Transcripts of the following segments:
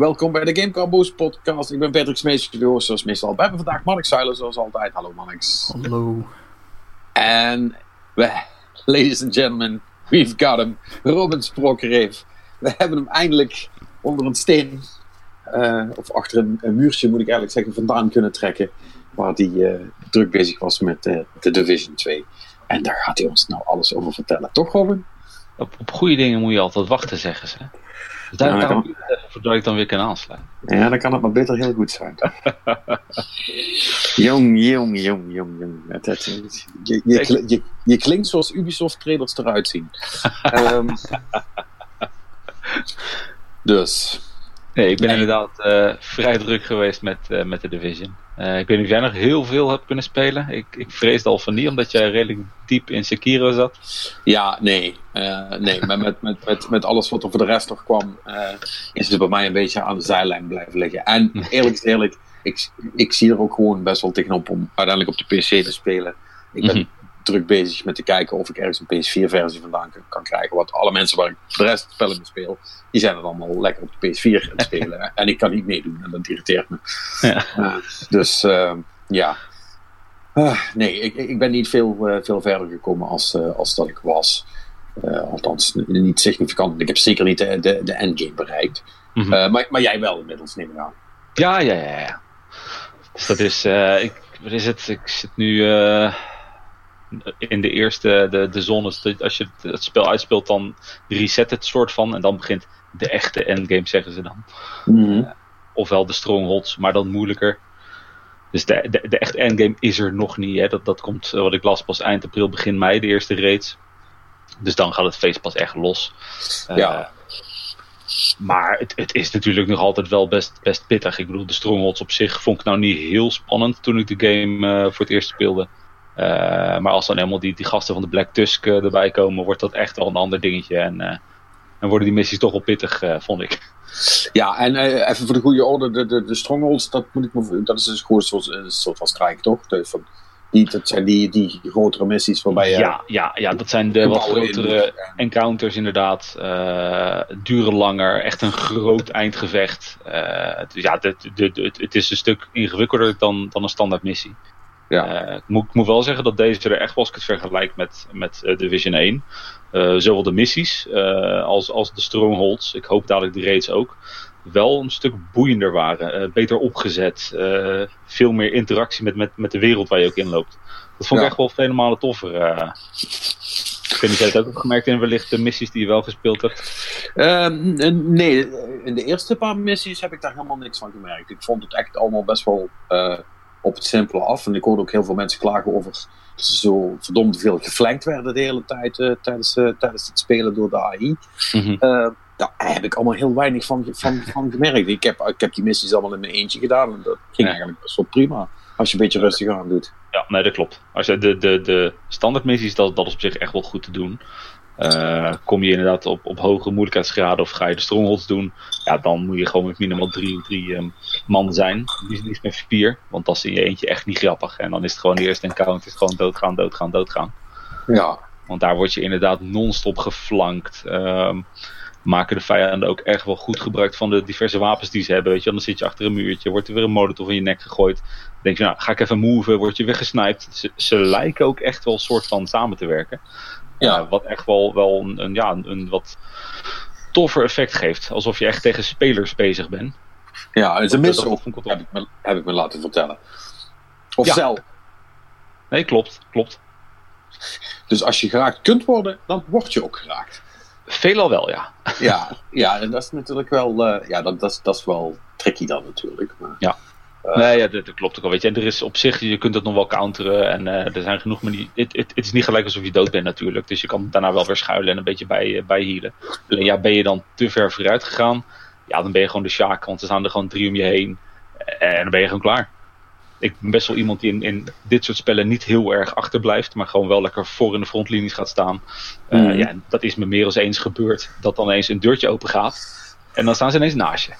Welkom bij de Game Caboose podcast. Ik ben Patrick Smees, host zoals meestal. We hebben vandaag Mark Zuilen zoals altijd. Hallo Marnix. Hallo. En we, ladies and gentlemen, we've got him. Robin Sprokkereef. We hebben hem eindelijk onder een steen, uh, of achter een, een, muurtje moet ik eigenlijk zeggen, vandaan kunnen trekken. Waar hij uh, druk bezig was met uh, de Division 2. En daar gaat hij ons nou alles over vertellen. Toch Robin? Op, op goede dingen moet je altijd wachten, zeggen ze. Dus daar voordat ik dan weer kan aansluiten. Ja, dan kan het maar beter heel goed zijn. jong, jong, jong, jong, jong. Je, je, je, je, klinkt zoals Ubisoft trailers eruit zien. um, dus. Nee, ik ben inderdaad uh, vrij druk geweest met, uh, met de Division. Uh, ik weet niet of jij nog heel veel hebt kunnen spelen. Ik, ik vreesde al van niet, omdat jij redelijk diep in Sekiro zat. Ja, nee. nee, maar met, met, met, met alles wat er voor de rest nog kwam, is het bij mij een beetje aan de zijlijn blijven liggen. En eerlijk is eerlijk, ik, ik zie er ook gewoon best wel tegenop om uiteindelijk op de PC te spelen. Ik ben mm -hmm druk bezig met te kijken of ik ergens een PS4-versie vandaan kan, krijgen. Want alle mensen waar ik de rest spellen mee speel, die zijn er allemaal lekker op de PS4 aan het spelen. en ik kan niet meedoen en dat irriteert me. Ja. Uh, dus uh, ja. Uh, nee, ik, ik ben niet veel, eh, veel verder gekomen als, als dat ik was. althans, niet significant. Ik heb zeker niet de, de, de endgame bereikt. Mm -hmm. maar, maar jij wel inmiddels, neem ik aan. Ja, ja, ja. ja. Dus dat is, ik, wat is het? Ik zit nu in de eerste, de, de zones, als je het spel uitspeelt, dan reset het soort van. En dan begint de echte endgame, zeggen ze dan. Mm ofwel de strongholds, maar dan moeilijker. Dus de, de, de echte endgame is er nog niet. Hè. Dat, dat komt, wat ik las, pas eind april, begin mei, de eerste raids. Dus dan gaat het feest pas echt los. Ja. Uh, maar het, het, is natuurlijk nog altijd wel best, best pittig. Ik bedoel, de strongholds op zich vond ik nou niet heel spannend toen ik de game uh, voor het eerst speelde. Uh, maar als dan helemaal die, die gasten van de Black Tusk uh, erbij komen, wordt dat echt wel een ander dingetje. En uh, dan worden die missies toch wel pittig, vond ik. Ja, en even voor de goede orde, de, de, de strongholds, dat, moet ik me, dat is dus gewoon een soort van strijk, toch? Van, die, dat zijn die, die grotere missies waarbij je... Ja, ja, ja dat zijn de wat grotere in, encounters inderdaad. duren langer, echt een groot eindgevecht. dus ja, het, het is een stuk ingewikkelder dan, dan een standaard missie. Ja. Uh, ik, moet, ik moet wel zeggen dat deze er echt, als ik het vergelijk met, met uh, Division 1, uh, eh, zowel de missies als, als de strongholds, ik hoop dadelijk de raids ook, wel een stuk boeiender waren. beter opgezet, veel meer interactie met, met, met de wereld waar je ook in loopt. Dat vond ik echt wel vele malen toffer. Ik weet niet, jij het ook opgemerkt in wellicht de missies die je wel gespeeld hebt? Ehm, nee, in de eerste paar missies heb ik daar helemaal niks van gemerkt. Ik vond het echt allemaal best wel op het simpele af. En ik hoorde ook heel veel mensen klagen over dat ze zo verdomd veel geflankt werden de hele tijd uh, tijdens, uh, tijdens het spelen door de AI. Mm -hmm. uh, daar heb ik allemaal heel weinig van, van, van gemerkt. Ik heb, ik heb die missies allemaal in mijn eentje gedaan en dat ging ja. eigenlijk best wel prima. Als je een beetje rustig aan doet. Ja, nee, dat klopt. Als je de, de, de standaard missies, dat, dat is op zich echt wel goed te doen. Uh, kom je inderdaad op, op hoge moeilijkheidsgraden of ga je de strongholds doen, ja, dan moet je gewoon met minimaal drie, drie um, man zijn. Liefst met vier, want dan is in je eentje echt niet grappig. En dan is het gewoon de eerste encounter is gewoon doodgaan, doodgaan, doodgaan. Ja. Want daar word je inderdaad non-stop geflankt. Um, maken de vijanden ook echt wel goed gebruik van de diverse wapens die ze hebben. Weet je, dan zit je achter een muurtje, wordt er weer een molotov in je nek gegooid. Dan denk je, nou, ga ik even move, word je weer. Ze, ze lijken ook echt wel een soort van samen te werken. Ja. wat echt wel, wel een, een, ja, een, een wat toffer effect geeft. Alsof je echt tegen spelers bezig bent. Ja, het is een heb, ik me, heb ik me laten vertellen. Of ja. zelf. Nee, klopt, klopt. Dus als je geraakt kunt worden, dan word je ook geraakt. Veelal wel, ja. Ja, ja en dat is natuurlijk wel, uh, ja, dat, dat, dat is wel tricky dan natuurlijk. Maar, ja. Uh, nee, ja, dat, dat, klopt ook al. Weet je. En er is op zich, je kunt het nog wel counteren. En uh, er zijn genoeg manieren. Het, is niet gelijk alsof je dood bent natuurlijk. Dus je kan daarna wel weer schuilen en een beetje bij, uh, bij healen. Alleen ja, ben je dan te ver vooruit gegaan. Ja, dan ben je gewoon de Sjaak. Want er staan er gewoon drie om je heen. En dan ben je gewoon klaar. Ik ben best wel iemand die in, in dit soort spellen niet heel erg achterblijft. Maar gewoon wel lekker voor in de frontlinies gaat staan. Mm. ja, dat is me meer als eens gebeurd. Dat dan eens een deurtje open gaat. En dan staan ze ineens naast je.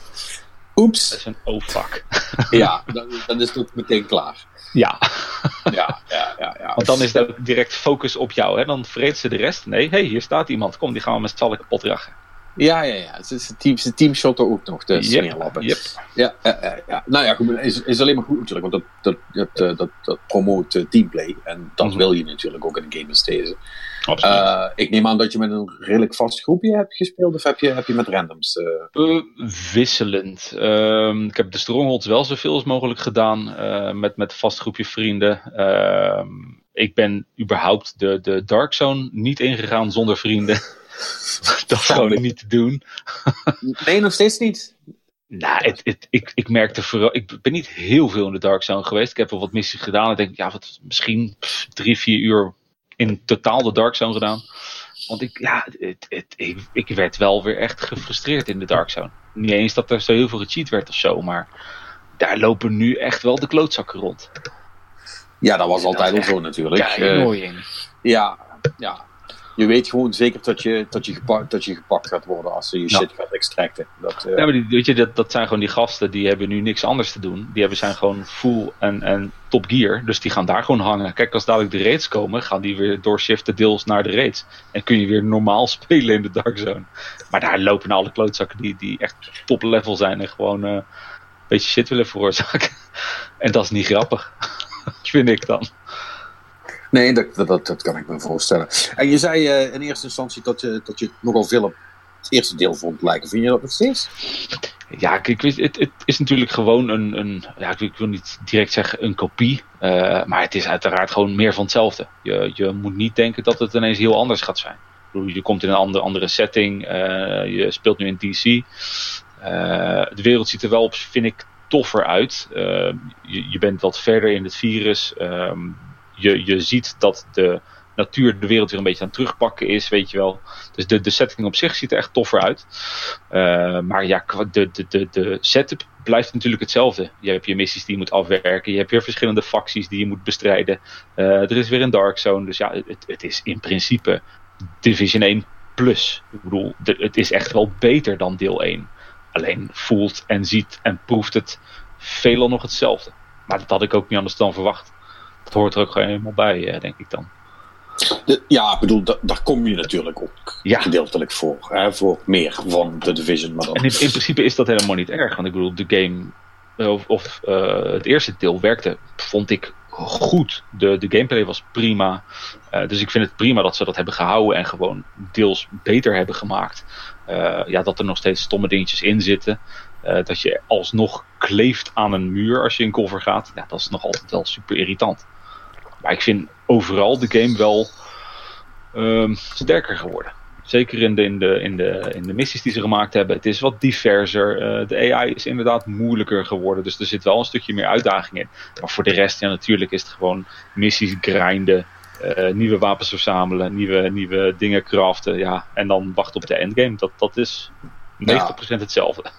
Oeps. Dat is een oh fuck. ja, dan, dan is het ook meteen klaar. Ja. ja, ja, ja, ja. Want dan is dat direct focus op jou. Hè? Dan vreet ze de rest. Nee, hey, hier staat iemand. Kom, die gaan we met z'n allen kapot jagen. Ja, ja, ja. Het is team, zijn teamshotten ook nog, de Yep, smeerlappen. yep. Ja, ja, ja. Nou ja, goed, is, is alleen maar goed natuurlijk, want dat, dat, dat, eh, dat, dat promoot eh, teamplay. En dat Mhm. wil je natuurlijk ook in een game als deze. Eh, ik neem aan dat je met een redelijk vast groepje hebt gespeeld, of heb je, heb je met randoms? Eh, wisselend. Ehm, ik heb de Strongholds wel zoveel als mogelijk gedaan met, met een vast groepje vrienden. Ehm, ik ben überhaupt de, de Dark Zone niet ingegaan zonder vrienden. dat is gewoon niet te doen. Nee, nog steeds niet. Nou, het, het, ik, ik merkte vooral. Ik ben niet heel veel in de Dark Zone geweest. Ik heb wel wat missies gedaan. Ik denk, ja, wat, misschien pff, drie, vier uur in totaal de Dark Zone gedaan. Want ik, ja, het, het, ik, ik werd wel weer echt gefrustreerd in de Dark Zone. Niet eens dat er zo heel veel gecheat werd of zo, maar daar lopen nu echt wel de klootzakken rond. Ja, dat was altijd al zo natuurlijk. Ja, Eh, annoying. ja, ja. Je weet gewoon zeker dat je, dat je, gepakt, dat je gepakt gaat worden als ze je Ja. shit gaat extracten. Dat, eh, Ja, maar die, weet je, dat, dat zijn gewoon die gasten die hebben nu niks anders te doen. Die hebben, zijn gewoon full en, en top gear. Dus die gaan daar gewoon hangen. Kijk, als dadelijk de raids komen, gaan die weer doorshiften deels naar de raids. En kun je weer normaal spelen in de Dark Zone. Maar daar lopen alle klootzakken die, die echt top level zijn en gewoon eh, een beetje shit willen veroorzaken. En dat is niet grappig. Vind ik dan. Nee, dat, dat, dat, kan ik me voorstellen. En je zei eh, in eerste instantie dat je, dat je nogal veel op het eerste deel vond lijken. Vind je dat nog steeds? Ja, kijk, het, het is natuurlijk gewoon een, een ja, ik wil- niet direct zeggen een kopie, eh, maar het is uiteraard gewoon meer van hetzelfde. Je, je moet niet denken dat het ineens heel anders gaat zijn. Je komt in een andere, andere setting, eh, je speelt nu in DC. De wereld ziet er wel, op, vind ik, toffer uit. Je, je bent wat verder in het virus. Ehm, je, je ziet dat de natuur de wereld weer een beetje aan het terugpakken is, weet je wel. Dus de, de setting op zich ziet er echt toffer uit. Uh, maar ja, de, de, de, de setup blijft natuurlijk hetzelfde. Je hebt je missies die je moet afwerken. Je hebt weer verschillende facties die je moet bestrijden. Uh, er is weer een Dark Zone. Dus ja, het, het is in principe Division 1 plus. Ik bedoel, het is echt wel beter dan deel 1. Alleen voelt en ziet en proeft het veelal nog hetzelfde. Maar dat had ik ook niet anders dan verwacht. Dat hoort er ook gewoon helemaal bij, eh, denk ik dan. De- ja, ik bedoel, da- daar kom je natuurlijk ook Ja. gedeeltelijk voor. Hè, voor meer van de Division. Maar dan, En in, in principe is dat helemaal niet erg. Want ik bedoel, de game, eh, of, of eh, het eerste deel werkte, vond ik goed. De, de gameplay was prima. Dus ik vind het prima dat ze dat hebben gehouden en gewoon deels beter hebben gemaakt. Ja, dat er nog steeds stomme dingetjes in zitten. Dat je alsnog kleeft aan een muur als je in cover gaat. Ja, dat is nog altijd wel super irritant. Maar ik vind overal de game wel ehm, sterker geworden. Zeker in de, in, de, in, de, in de missies die ze gemaakt hebben. Het is wat diverser. Eh, de AI is inderdaad moeilijker geworden. Dus er zit wel een stukje meer uitdaging in. Maar voor de rest, ja, natuurlijk is het gewoon missies grinden. eh, nieuwe wapens verzamelen. Nieuwe, nieuwe dingen craften. Ja, en dan wachten op de endgame. Dat, dat is 90% hetzelfde.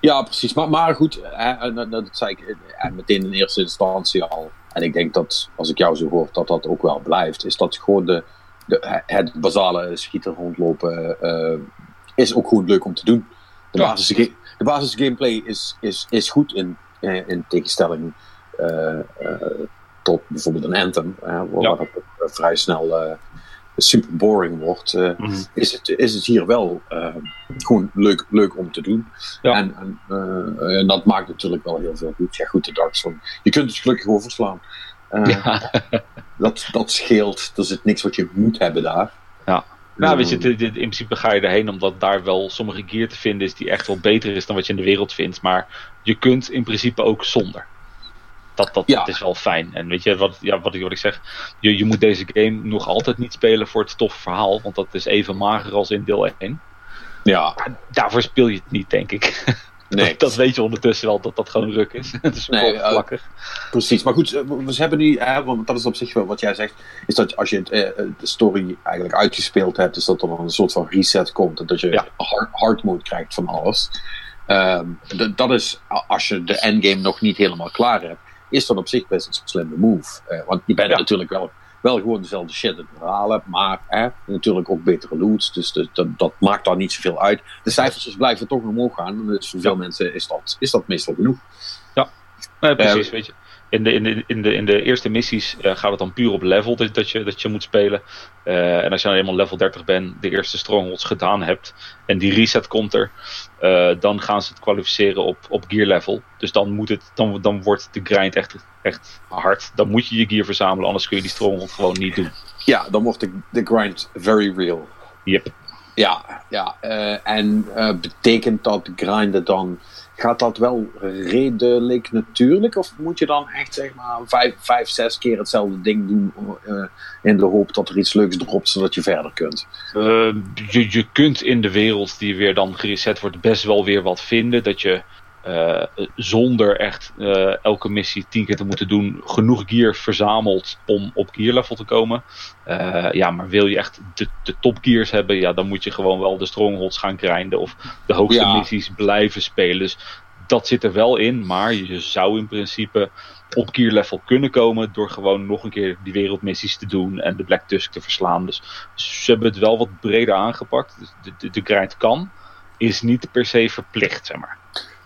Ja, precies. Maar, maar goed, hè, dat, dat zei ik eh, meteen in eerste instantie al. En ik denk dat, als ik jou zo hoor, dat dat ook wel blijft. Is dat gewoon de, de, het basale schieten rondlopen eh, is ook gewoon leuk om te doen. De, Ja. basis, de basis gameplay is, is, is goed in, eh, in tegenstelling eh, tot bijvoorbeeld een Anthem. waar Ja. dat ook, vrij snel super boring wordt. eh, Mhm. is, het, is het hier wel eh, gewoon leuk, leuk om te doen. Ja. En, en, eh, en dat maakt natuurlijk wel heel veel goed. Ja, goed, de Dark Zone. Je kunt het gelukkig overslaan. Ja. dat, dat scheelt. Er zit niks wat je moet hebben daar. Ja. Nou, Eh, weet je, dit- dit- in principe ga je erheen omdat daar wel sommige gear te vinden is die echt wel beter is dan wat je in de wereld vindt. Maar je kunt in principe ook zonder. Dat, dat, Ja. dat is wel fijn. En weet je, wat, ja, wat, ik, wat ik zeg, je, je moet deze game nog altijd niet spelen voor het toffe verhaal, want dat is even mager als in deel 1. Ja, Maar daarvoor speel je het niet, denk ik. nee, Dat, weet je ondertussen wel, dat dat gewoon ruk is. het is Nee, vlakkig. precies. Maar goed, eh, we hebben nu, hè, want dat is op zich wel wat jij zegt, is dat als je eh, de story eigenlijk uitgespeeld hebt, is dat er een soort van reset komt. En dat je Ja. hard, hard mode krijgt van alles. D- dat is, als je de endgame nog niet helemaal klaar hebt, is dat op zich best een slimme move. Want je bent Ja. natuurlijk wel, wel gewoon dezelfde shit aan verhalen, maar hè, natuurlijk ook betere loot. Dus de, dat, dat maakt daar niet zoveel uit. De cijfertjes blijven toch omhoog gaan. Dus voor veel mensen is dat, is dat meestal genoeg. Nee, precies, eh, weet je. In de, in de, in de, in de eerste missies uh, gaat het dan puur op level dat, dat, je, dat je moet spelen. Uh, en als je dan eenmaal level 30 bent, de eerste strongholds gedaan hebt en die reset komt er, uh, dan gaan ze het kwalificeren op, op gear level. Dus dan, moet het, dan, dan wordt de grind echt, echt hard. Dan moet je je gear verzamelen, anders kun je die stronghold gewoon niet doen. Ja, dan wordt de, de grind very real. Yep. Ja, ja en betekent dat grinden dan gaat dat wel redelijk natuurlijk? Of moet je dan echt zeg maar vijf, vijf zes keer hetzelfde ding doen uh, in de hoop dat er iets leuks dropt zodat je verder kunt? Uh, je, je kunt in de wereld die weer dan gereset wordt best wel weer wat vinden. Dat je uh, zonder echt elke missie tien keer te moeten doen genoeg gear verzamelt om op gear level te komen. ja, maar wil je echt de, de top gears hebben, ja, dan moet je gewoon wel de strongholds gaan grinden of de hoogste ja. missies blijven spelen. Dus dat zit er wel in, maar je zou in principe op gear level kunnen komen door gewoon nog een keer die wereldmissies te doen en de Black Tusk te verslaan. Dus ze hebben het wel wat breder aangepakt. De, de, de grind kan, is niet per se verplicht, zeg maar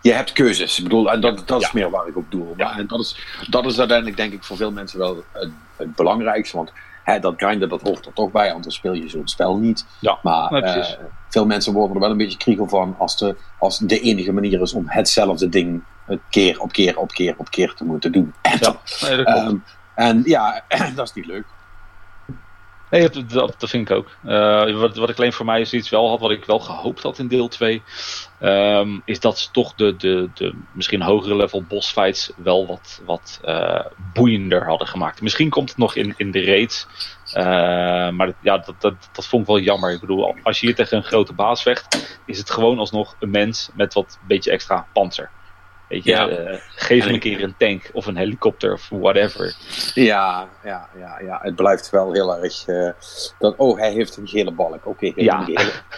je hebt keuzes. Ik bedoel, en dat, dat is meer waar ik op doe. Ja. En dat is, dat is uiteindelijk, denk ik, voor veel mensen wel het, het belangrijkste. Want hè, dat grinden, dat hoort er toch bij, anders speel je zo'n spel niet. Ja, maar uh, veel mensen worden er wel een beetje kriegel van als de, als de enige manier is om hetzelfde ding keer op keer op keer op keer te moeten doen. Ja, nee, dat um, en ja, dat is niet leuk. Nee, dat, dat vind ik ook. Uh, wat, wat ik alleen voor mij zoiets wel had, wat ik wel gehoopt had in deel 2, um, is dat ze toch de, de, de misschien hogere level boss fights wel wat, wat uh, boeiender hadden gemaakt. Misschien komt het nog in, in de raids, uh, maar ja, dat, dat, dat vond ik wel jammer. Ik bedoel, als je hier tegen een grote baas vecht, is het gewoon alsnog een mens met wat beetje extra panzer. Weet je, ja. uh, geef hem een keer een tank of een helikopter of whatever. Ja, ja, ja, ja. het blijft wel heel erg. Uh, dat, oh, hij heeft een gele balk. Oké, okay, ja.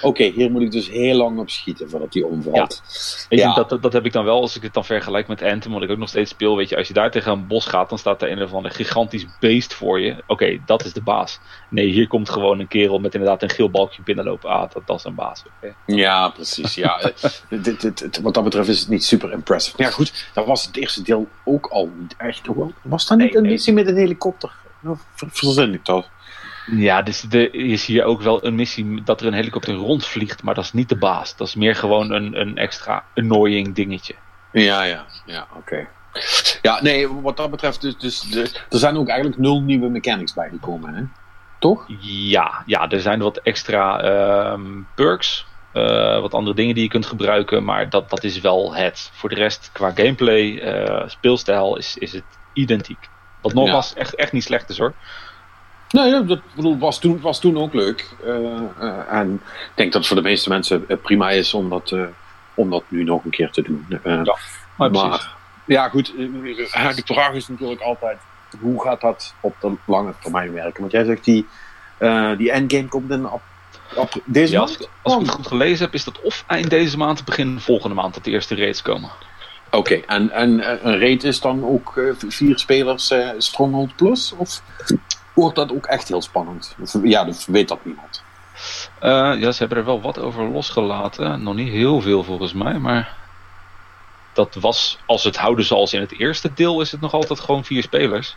okay, hier moet ik dus heel lang op schieten voordat hij omvalt. Ja. dat, dat heb ik dan wel als ik het dan vergelijk met Anthem, wat ik ook nog steeds speel. Weet je, als je daar tegen een bos gaat, dan staat er een of ander gigantisch beest voor je. Oké, okay, dat is de baas. Nee, hier komt gewoon een kerel met inderdaad een geel balkje binnenlopen. Ah, dat, dat is een baas. Ja, precies. Ja. dit, dit, dit, wat dat betreft is het niet super impressive ja, goed, dat was het eerste deel ook al niet echt. Was dat niet nee, een missie nee. met een helikopter? Nou, verzin ik dat? Ja, dus er is hier ook wel een missie dat er een helikopter rondvliegt, maar dat is niet de baas. Dat is meer gewoon een, een extra annoying dingetje. Ja, ja, ja, oké. Ja, nee, wat dat betreft, dus, dus de, er zijn ook eigenlijk nul nieuwe mechanics bijgekomen, hè? Toch? Ja, ja er zijn wat extra um, perks uh, wat andere dingen die je kunt gebruiken, maar dat, dat is wel het. Voor de rest, qua gameplay, uh, speelstijl, is, is het identiek. Wat nogmaals ja. echt, echt niet slecht is hoor. Nee, dat bedoel, was, toen, was toen ook leuk. Uh, en ik denk dat het voor de meeste mensen prima is om dat, om dat nu nog een keer te doen. ja, maar, maar ja, goed. de vraag is natuurlijk altijd: hoe gaat dat op de lange termijn werken? Want jij zegt die, die endgame komt in deze ja? Als, als ik het goed gelezen heb, is dat of eind deze maand, begin volgende maand dat de eerste raids komen. Oké, okay, en, en een raid is dan ook uh, vier spelers uh, Stronghold Plus? Of wordt dat ook echt heel spannend? Ja, dat weet dat niemand. Uh, ja, ze hebben er wel wat over losgelaten. Nog niet heel veel volgens mij, maar dat was, als het houden zoals in het eerste deel, is het nog altijd gewoon vier spelers.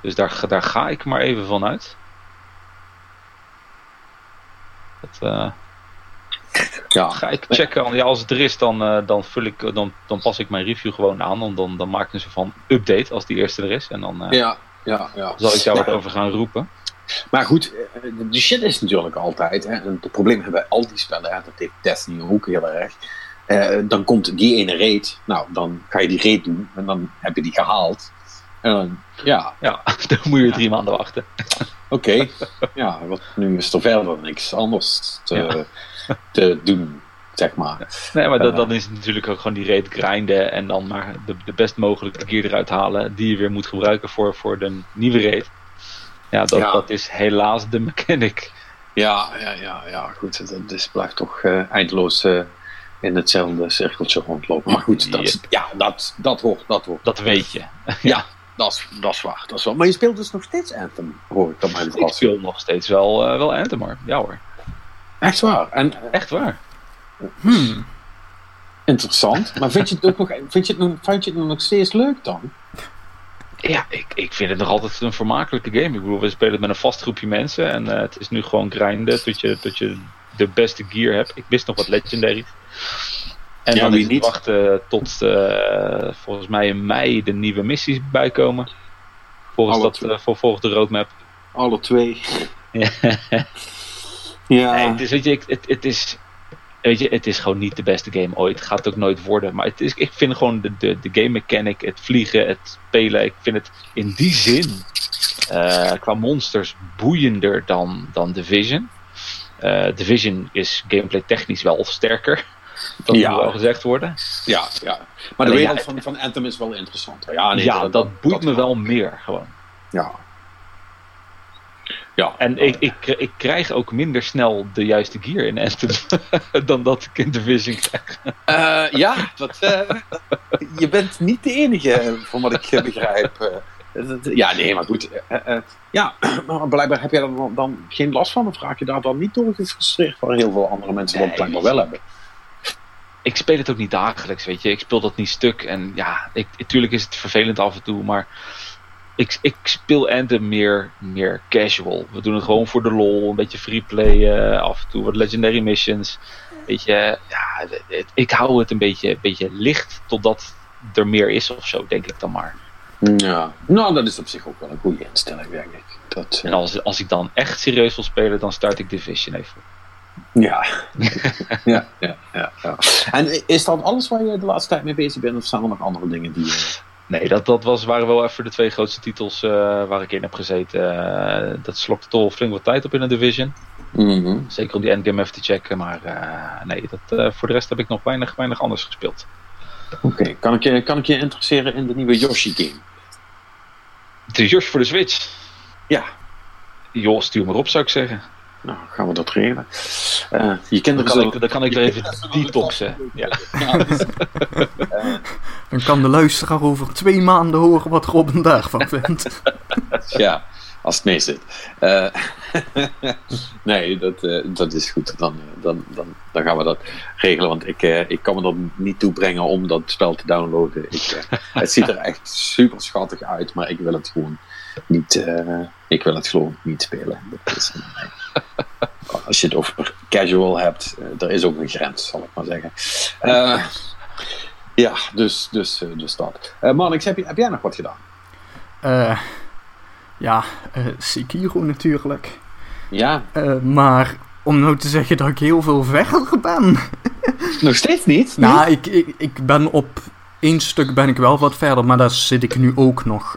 Dus daar, daar ga ik maar even van uit. Dat, uh, ja. Ga ik checken. Ja, als het er is, dan, uh, dan, vul ik, dan, dan pas ik mijn review gewoon aan. Dan, dan, dan maak ik een soort van update als die eerste er is. En dan uh, ja, ja, ja. zal ik daar wat over gaan roepen. Maar goed, de shit is natuurlijk altijd. Hè, en het probleem hebben al die spellen. Hè, dat heeft Destiny ook heel erg. Uh, dan komt die ene raid. Nou, dan ga je die raid doen. En dan heb je die gehaald. En dan, ja. Ja, dan moet je drie maanden wachten. Oké, ja, wat, nu is er verder niks anders te, te doen, zeg maar. Nee, maar uh, dan is het natuurlijk ook gewoon die raid grinden en dan maar de, de best mogelijke gear eruit halen die je weer moet gebruiken voor, voor de nieuwe raid. Ja dat, ja. dat is helaas de mechanic. Ja, ja, ja, ja goed. Dat is, blijft toch uh, eindeloos uh, in hetzelfde cirkeltje rondlopen. Maar goed, dat, ja, dat, dat hoort. Dat, hoort. dat weet je. ja. Dat is, dat is waar, dat is wel. Maar je speelt dus nog steeds Anthem, hoor ik dan mijn Ik speel nog steeds wel, uh, wel Anthem, hoor. Ja hoor. Echt waar? En, Echt waar. Hmm. Interessant. Maar vind je het ook nog, vind je het nog, vind je het nog steeds leuk dan? Ja, ik, ik vind het nog altijd een vermakelijke game. Ik bedoel, we spelen het met een vast groepje mensen. En uh, het is nu gewoon grinden tot je, tot je de beste gear hebt. Ik wist nog wat legendary. En Ja, dan wie is het wachten tot uh, volgens mij in mei de nieuwe missies bijkomen. Volgens, Alle dat, uh, voor, volgens de roadmap. Alle twee. Ja. Ja. Nee, dus weet je, ik- het, het is. Weet je, het is gewoon niet de beste game ooit. Gaat het ook nooit worden. Maar het is, ik vind gewoon de, de, de game mechanic, het vliegen, het spelen. Ik vind het in die zin eh, qua monsters boeiender dan, dan Division. Eh Division is gameplay technisch wel sterker. Dat Ja. moet wel gezegd worden. ja, ja. Maar de wereld van, van Anthem is wel interessanter. Ja, nee, ja, dat, boeit me wel meer gewoon. Ja. Ja. En ik, ik, ik krijg ook minder snel de juiste gear in Anthem dan dat ik in Division krijg. Eh, ja, dat, eh, je bent niet de enige, van wat ik eh, begrijp. Eh, dat- ja, nee, maar goed. eh, eh, ja, maar blijkbaar heb jij er dan, dan geen last van. Of raak je daar dan niet door gefrustreerd, waar heel veel andere mensen dat Nee. blijkbaar wel hebben. Ik speel het ook niet dagelijks, weet je. Ik speel dat niet stuk. En ja, ik, natuurlijk is het vervelend af en toe, maar ik, ik speel Anthem meer, meer casual. We doen het gewoon voor de lol, een beetje freeplay, eh af en toe wat legendary missions. Weet je, ja, het- ik hou het een beetje, een beetje licht totdat er meer is of zo, denk ik dan maar. Ja, nou, dat is op zich ook wel een goede instelling, denk ik. Dat, En als, als ik dan echt serieus wil spelen, dan start ik Division even. Ja. ja, ja, ja, ja. En is dat alles waar je de laatste tijd mee bezig bent? Of zijn er nog andere dingen die je... Nee, dat, dat was, waren wel even de twee grootste titels eh, waar ik in heb gezeten. Eh, dat slokte toch flink wat tijd op in een Division. Mhm. Zeker om die endgame even te checken. Maar eh, nee, dat, eh, voor de rest heb ik nog weinig, weinig anders gespeeld. Oké, kan, ik je, kan ik je interesseren in de nieuwe Yoshi-game? De Josh voor de Switch. Ja, Joh, stuur maar op zou ik zeggen. Nou gaan we dat regelen. Eh, je Dan kinderen kan zullen- ik, dan kan ik er even detoxen. Ja. Ja, dus, Dan kan de luisteraar over twee maanden horen wat Robin daarvan vindt. ja, als het mee zit. Eh, nee, dat, eh, dat is goed. Dan, dan, dan, dan gaan we dat regelen. Want ik, ik kan me dat niet toe brengen om dat spel te downloaden. Ik, het ziet er echt super schattig uit, maar ik wil het gewoon niet, eh, ik wil het gewoon niet spelen. Dat is, nee. Als je het over casual hebt, eh, er is ook een grens, zal ik maar zeggen. Eh, ja, dus, dus, eh, dus dat. Eh man, heb, je- heb jij nog wat gedaan? Eh, ja, Sekiro natuurlijk. Ja, maar om nou te zeggen dat ik heel veel verder ben. nog steeds niet? Nou, ik, ik, ik ben op één stuk ben ik wel wat verder, maar daar zit ik nu ook nog.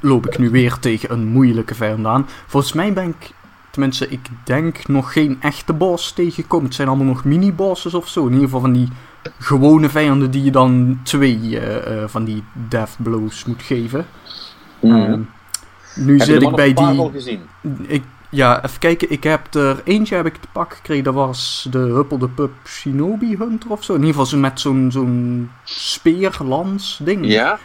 Loop ik nu weer tegen een moeilijke vijand aan. Volgens mij ben ik, tenminste, ik denk nog geen echte boss tegengekomen. Het zijn allemaal nog mini-bosses of zo. In ieder geval van die gewone vijanden die je dan twee eh, eh, van die death blows moet geven. Mhm. Ehm, nu Heb zit ik bij die. Al gezien? Ik, ja, even kijken. Ik heb er eentje heb ik te pak gekregen. Dat was de Huppel de Pup Shinobi Hunter of zo. In ieder geval met zo'n zo'n speerlans ding. Ja,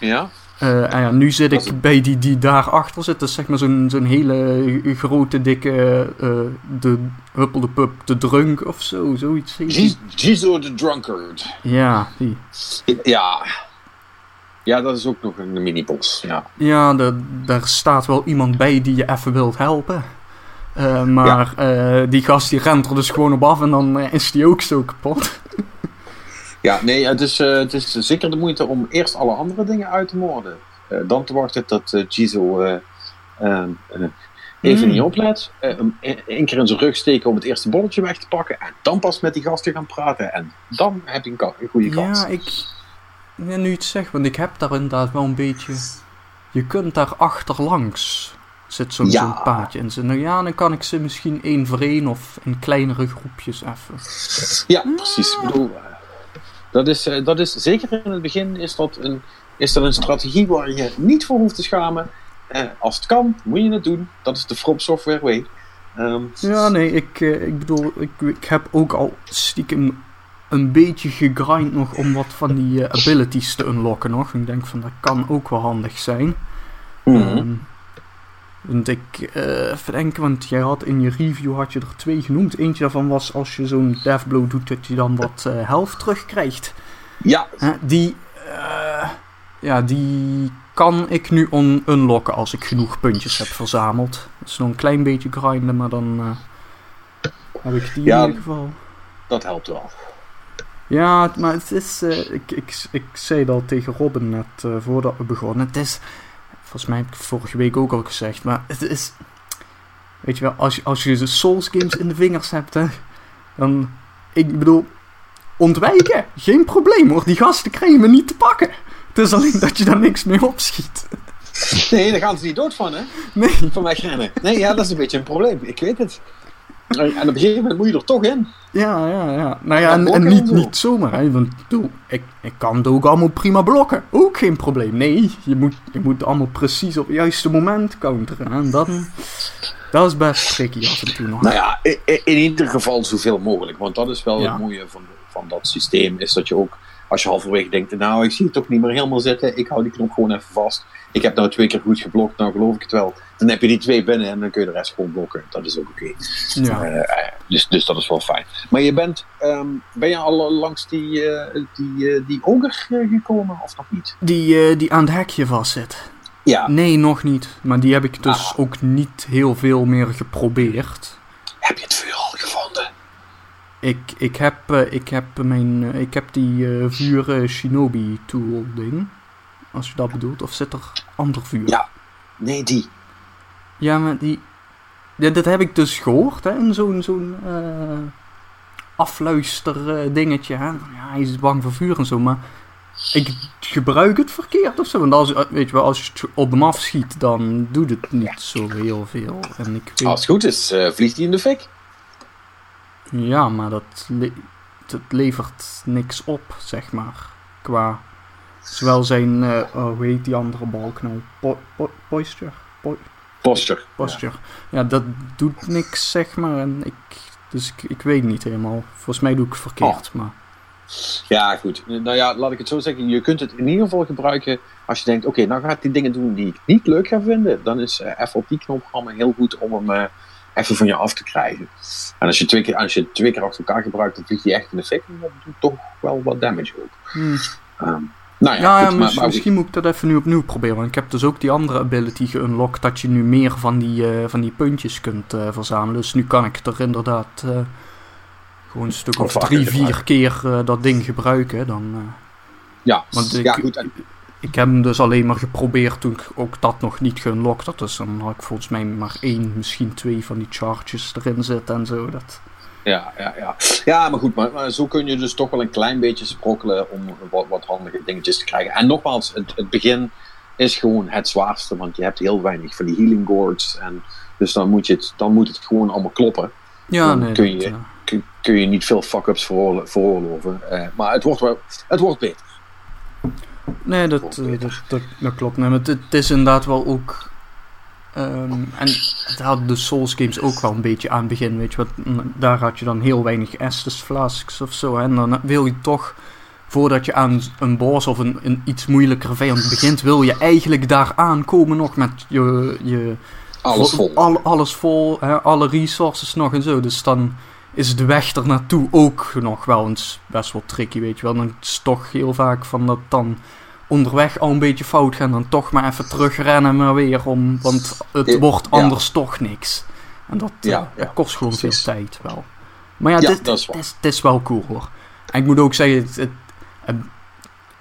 ja. Eh, en ja, nu zit is- ik bij die die daarachter zit. Dat is zeg maar zo'n zo'n hele grote, dikke. eh, de Huppel de Pup de Drunk of zo. Zoiets. Gizo the Drunkard. Ja, die. Ja. Ja, dat is ook nog een mini-boss. Ja. Ja, daar- daar staat wel iemand bij die je even wilt helpen. Eh, maar die gast die rent er dus gewoon op af en dan is die ook zo kapot. ja, nee, het is, eh, het is zeker de moeite om eerst alle andere dingen uit te moorden. Eh, dan te wachten tot eh Gizo eh, eh, even Mm. niet oplet. Eh, hem e- keer in zijn rug steken om het eerste bolletje weg te pakken. En dan pas met die gasten gaan praten. En dan heb je een, goede kans. Ja, ik. Ja, nu het zegt, want ik heb daar inderdaad wel een beetje. Je kunt daar achterlangs. Zit zo'n Ja. paadje in. Nou ja, dan kan ik ze misschien één voor één of in kleinere groepjes even. Ja, precies. Ik bedoel, eh, dat, is, eh, dat is zeker in het begin is dat een, is dat een strategie waar je niet voor hoeft te schamen. Eh, als het kan, moet je het doen. Dat is de From Software way. Ehm, Ja, nee, ik, eh, ik bedoel, ik, ik heb ook al stiekem een beetje gegrind nog om wat van die eh, abilities te unlocken nog. Ik denk van dat kan ook wel handig zijn. mhm. Ehm, want ik denken, want jij had in je review had je er twee genoemd. Eentje daarvan was als je zo'n deathblow doet, dat je dan wat eh health terugkrijgt. Ja, die, eh, Ja, die kan ik nu on unlocken als ik genoeg puntjes heb verzameld. Is nog een klein beetje grinden, maar dan uh, heb ik die Ja. in ieder geval. Dat helpt wel. Ja, maar het is. ik, ik, ik zei dat tegen Robin net voordat we begonnen. Het is. Volgens mij heb ik het vorige week ook al gezegd. Maar het is. Weet je wel, als je, als je de Souls games in de vingers hebt, hè, dan. Ik bedoel. Ontwijken, geen probleem hoor. Die gasten krijgen me niet te pakken. Het is alleen dat je daar niks mee opschiet. Nee, daar gaan ze niet dood van, hè? Nee. Van mij rennen. Nee, ja, dat is een beetje een probleem. Ik weet het. En en op een gegeven moment moet je er toch in. Ja, ja, ja. Nou ja, en, niet, niet zomaar, hè. Want doe, ik, ik kan het ook allemaal prima blokken. Ook geen probleem. Nee, je moet, je moet allemaal precies op het juiste moment counteren. En dan... Dat is best tricky af en toe nog. Nou ja, in ieder geval zoveel mogelijk. Want dat is wel Ja. het mooie van, van dat systeem. Is dat je ook, als je halverwege denkt, nou ik zie het toch niet meer helemaal zitten. Ik hou die knop gewoon even vast. Ik heb nou twee keer goed geblokt, nou geloof ik het wel. Dan heb je die twee binnen en dan kun je de rest gewoon blokken. Dat is ook oké. ja. Eh, eh, dus, dus dat is wel fijn. Maar je bent, ehm, ben je al langs die, eh, die, die oger gekomen of nog niet? Die, die aan het hekje vastzit. Ja. Nee, nog niet. Maar die heb ik dus Ah. ook niet heel veel meer geprobeerd. Heb je het vuur al gevonden? Ik, ik, heb, ik, heb mijn, ik heb die vuur shinobi tool ding. Als je dat bedoelt. Of zit er ander vuur? Ja. Nee, die. Ja, maar die... Ja, dat heb ik dus gehoord, hè. In zo'n zo'n eh afluister eh, dingetje, hè. Ja, hij is bang voor vuur en zo, maar... Ik gebruik het verkeerd of zo. Want als, eh, weet je wel, als je het op hem afschiet, dan doet het niet zo heel veel. En ik weet... Als het goed is, vliegt die in de fik. Ja, maar dat, le- dat levert niks op, zeg maar. Qua... Zowel zijn... eh oh, hoe heet die andere balk nou? Po po posture? Po Posture. posture. Ja. dat doet niks, zeg maar. En ik, dus ik, ik weet niet helemaal. Volgens mij doe ik het verkeerd, maar... Ja, goed. Nou ja, laat ik het zo zeggen. Je kunt het in ieder geval gebruiken als je denkt, oké, nou ga ik die dingen doen die ik niet leuk ga vinden. Dan is eh, even op die knop heel goed om hem eh, even van je af te krijgen. En als je, twee keer, als je het twee keer achter elkaar gebruikt, dan vliegt hij echt in de fik. En dat doet toch wel wat damage ook. Hmm. Ehm, nou ja, Ja, goed, mis- maar, misschien moet ik dat even nu opnieuw proberen. Want ik heb dus ook die andere ability geunlocked. Dat je nu meer van die, eh, van die puntjes kunt eh, verzamelen. Dus nu kan ik er inderdaad eh, gewoon een stuk Of of vaker drie, vier keer dat ding gebruiken. Dan, ja, want ik- ja, goed. En, ik heb hem dus alleen maar geprobeerd toen ik ook dat nog niet geunlocked had. Dus dan had ik volgens mij maar één, misschien twee van die charges erin zitten en zo. Dat... ja, ja, ja. ja, maar goed, maar, maar zo kun je dus toch wel een klein beetje sprokkelen om wat, wat handige dingetjes te krijgen. En nogmaals, het, het begin is gewoon het zwaarste, want je hebt heel weinig van die healing gourds. En dus dan moet, je het, dan moet het gewoon allemaal kloppen. Ja, Dan nee. kun je- Kun, kun je niet veel fuck-ups veroorlo- veroorloven. Eh, maar het wordt, wel, het wordt beter. Nee, dat, Wordt eh, beter. dat, dat, dat klopt. Nee, maar het, het is inderdaad wel ook. Ehm, en het hadden de Souls games ook wel een beetje aan het begin. Weet je wat? Daar had je dan heel weinig Estus flasks of zo. hè. En dan wil je toch, voordat je aan een boss of een, een iets moeilijkere vijand begint, wil je eigenlijk daar aankomen nog met je. je Alles vo- vol. Al, alles vol, hè, alle resources nog en zo. Dus dan is de weg er naartoe ook nog wel eens best wel tricky, weet je wel. Dan is het toch heel vaak van dat dan onderweg al een beetje fout gaan, dan toch maar even terugrennen maar weer om, want het wordt ja. anders toch niks. En dat, eh, Ja, ja, dat kost gewoon precies. veel tijd wel. Maar ja, dit, dat is het is, wel cool hoor. En ik moet ook zeggen, het, het, het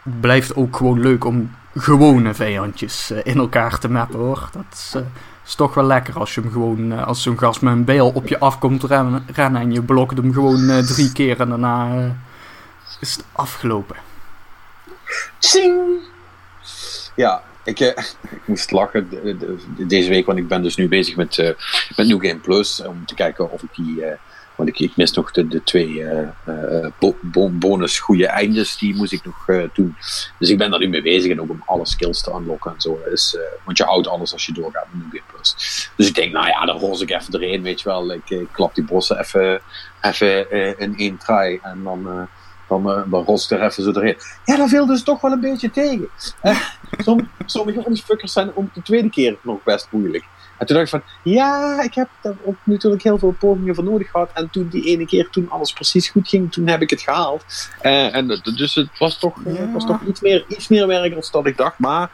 blijft ook gewoon leuk om gewone vijandjes eh, in elkaar te mappen hoor. Dat is, eh, is toch wel lekker als je hem gewoon, eh, als zo'n gast met een bijl op je afkomt rennen, rennen en je blokt hem gewoon eh, drie keer en daarna eh, is het afgelopen. Zing! Ja, ik, eh, ik moest lachen de- de- deze week, want ik ben dus nu bezig met, eh, met New Game Plus. Om te kijken of ik die. eh, want ik, mis nog de, de twee eh, eh, bo- bo- bonus goede eindes, die moest ik nog eh, doen. Dus ik ben daar nu mee bezig en ook om alle skills te unlocken en zo. Dus, eh, want je houdt alles als je doorgaat met New Game Plus. Dus ik denk, nou ja, dan ros ik even erin, weet je wel. Ik, klap die bossen even, even eh, in één try en dan. Eh, dan, eh, dan ros ik er even zo erin. Ja, dat viel dus toch wel een beetje tegen. Eh, som, sommige van die fuckers zijn om de tweede keer nog best moeilijk. En toen dacht ik van, ja, ik heb daar ook natuurlijk heel veel pogingen voor nodig gehad. En toen die ene keer, toen alles precies goed ging, toen heb ik het gehaald. Uh, en dus het was toch, ja. was toch iets, meer, iets meer werk dan dat ik dacht. Maar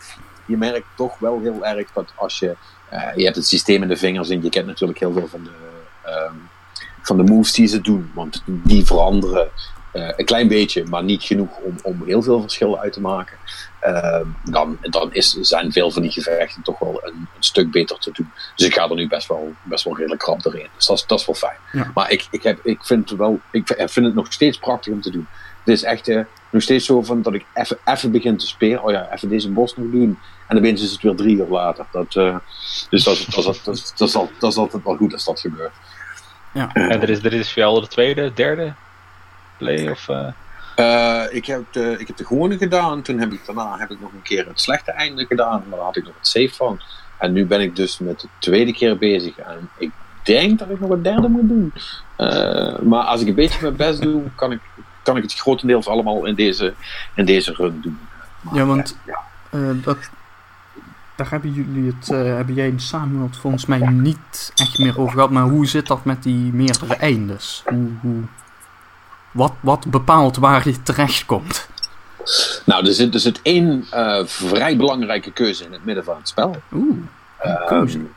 je merkt toch wel heel erg dat als je, uh, je hebt het systeem in de vingers en je kent natuurlijk heel veel van de, um, van de moves die ze doen. Want die veranderen uh, een klein beetje, maar niet genoeg om, om heel veel verschil uit te maken. Uh, dan dan is, zijn veel van die gevechten toch wel een, een, stuk beter te doen. Dus ik ga er nu best wel, best wel redelijk krap doorheen. Dus dat is, dat is wel fijn. Ja. Maar ik, ik, heb, ik, vind het wel, ik vind het nog steeds prachtig om te doen. Het is echt uh, nog steeds zo van dat ik even, even begin te spelen. Oh ja, even deze bos nog doen. En dan is het weer drie uur later. Dat, uh, dus dat is, dat, dat, dat, dat, dat is altijd wel goed als dat gebeurt. Ja. en er is, er is voor jou de tweede, derde play? Of, uh... Uh, ik, heb de, ik heb de gewone gedaan. Toen heb ik daarna heb ik nog een keer het slechte einde gedaan. Maar daar had ik nog het save van. En nu ben ik dus met de tweede keer bezig. En ik denk dat ik nog een derde moet doen. Uh, maar als ik een beetje mijn best doe, kan ik, kan ik het grotendeels allemaal in deze, in deze run doen. Maar, ja, want ja. dat, daar hebben jullie het, hebben jij en Samuel het volgens mij niet echt meer over gehad. Maar hoe zit dat met die meerdere eindes? Hoe, hoe, wat, wat bepaalt waar je terechtkomt? Nou, er zit, er zit één uh, vrij belangrijke keuze in het midden van het spel. Oeh, een keuze. Um,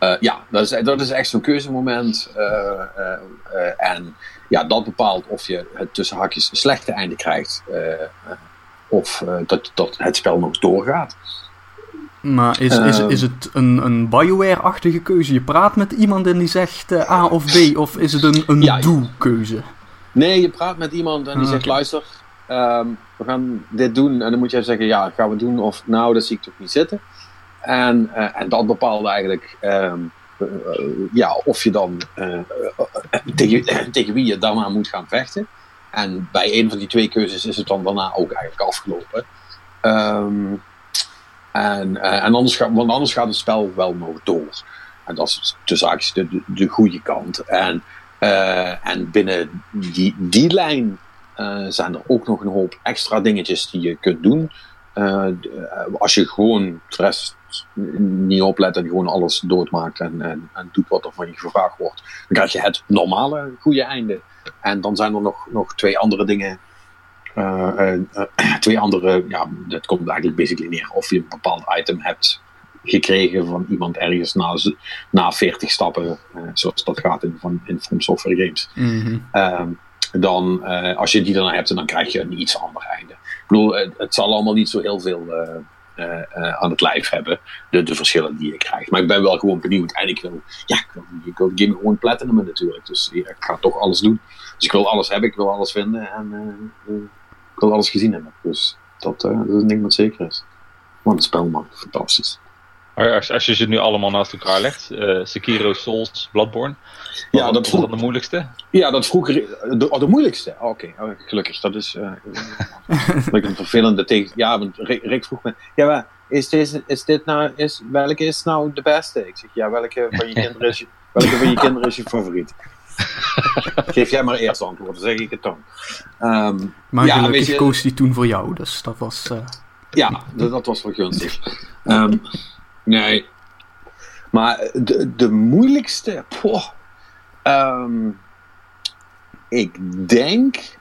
uh, ja, dat is, dat is echt zo'n keuzemoment. Uh, en ja, dat bepaalt of je het tussen haakjes slechte einde krijgt. of dat, dat het spel nog doorgaat. Maar is, is, is het een, een Bioware-achtige keuze? Je praat met iemand en die zegt A of B, of is het een, een ja, doe-keuze? Nee, je praat met iemand en die Ah, zegt: luister, ehm, we gaan dit doen. En dan moet jij zeggen: ja, gaan we doen of nou, dat zie ik toch niet zitten. En, eh, en dat bepaalt eigenlijk ehm, eh, ja, of je dan eh, tegen, tegen wie je daarna moet gaan vechten. En bij een van die twee keuzes is het dan daarna ook eigenlijk afgelopen. Ehm, en, en anders gaat, want anders gaat het spel wel nog door. En dat is de, de, de goede kant. En, eh, en binnen die, die lijn eh, zijn er ook nog een hoop extra dingetjes die je kunt doen. Eh, als je gewoon de rest niet oplet en gewoon alles doodmaakt en, en, doet wat er van je gevraagd wordt, dan krijg je het normale goede einde. En dan zijn er nog, nog twee andere dingen. twee andere, ja, dat komt eigenlijk basically neer. Of je een bepaald item hebt gekregen van iemand ergens na, na 40 stappen, eh, zoals dat gaat in, van, in From Software Games. Mhm. Ehm, dan, eh, als je die dan hebt, dan krijg je een iets ander einde. Ik bedoel, het, het zal allemaal niet zo heel veel eh, aan het lijf hebben, de, de verschillen die je krijgt. Maar ik ben wel gewoon benieuwd. En ik wil, ja, ik wil, ik wil de game gewoon platinum natuurlijk. Dus ja, ik ga toch alles doen. Dus ik wil alles hebben, ik wil alles vinden en ik wil alles gezien hebben. Dus dat, dat is een ding wat zeker is. Want het spel man, fantastisch. Maar Als, als je ze nu allemaal naast elkaar legt, eh, Sekiro, Souls, Bloodborne. Ja, wat dat was vroeg, dan de moeilijkste? Ja, dat vroeger. De, oh, de moeilijkste. Oh, Oké, oh, gelukkig. Dat is. eh dat ik een vervelende tegen. Ja, want Rick, vroeg me. Ja, maar is, deze, is dit nou. Is, welke is nou de beste? Ik zeg ja, welke van je kinderen is je, welke van je, kinderen is je favoriet? Geef jij maar eerst antwoord, dan zeg ik het dan. Ehm, Maar Ja, gelukkig je- koos die toen voor jou, dus dat was... eh, ja, dat, dat was wel gunstig. Ehm, nee. Maar de, de moeilijkste. poh, ehm, ik denk.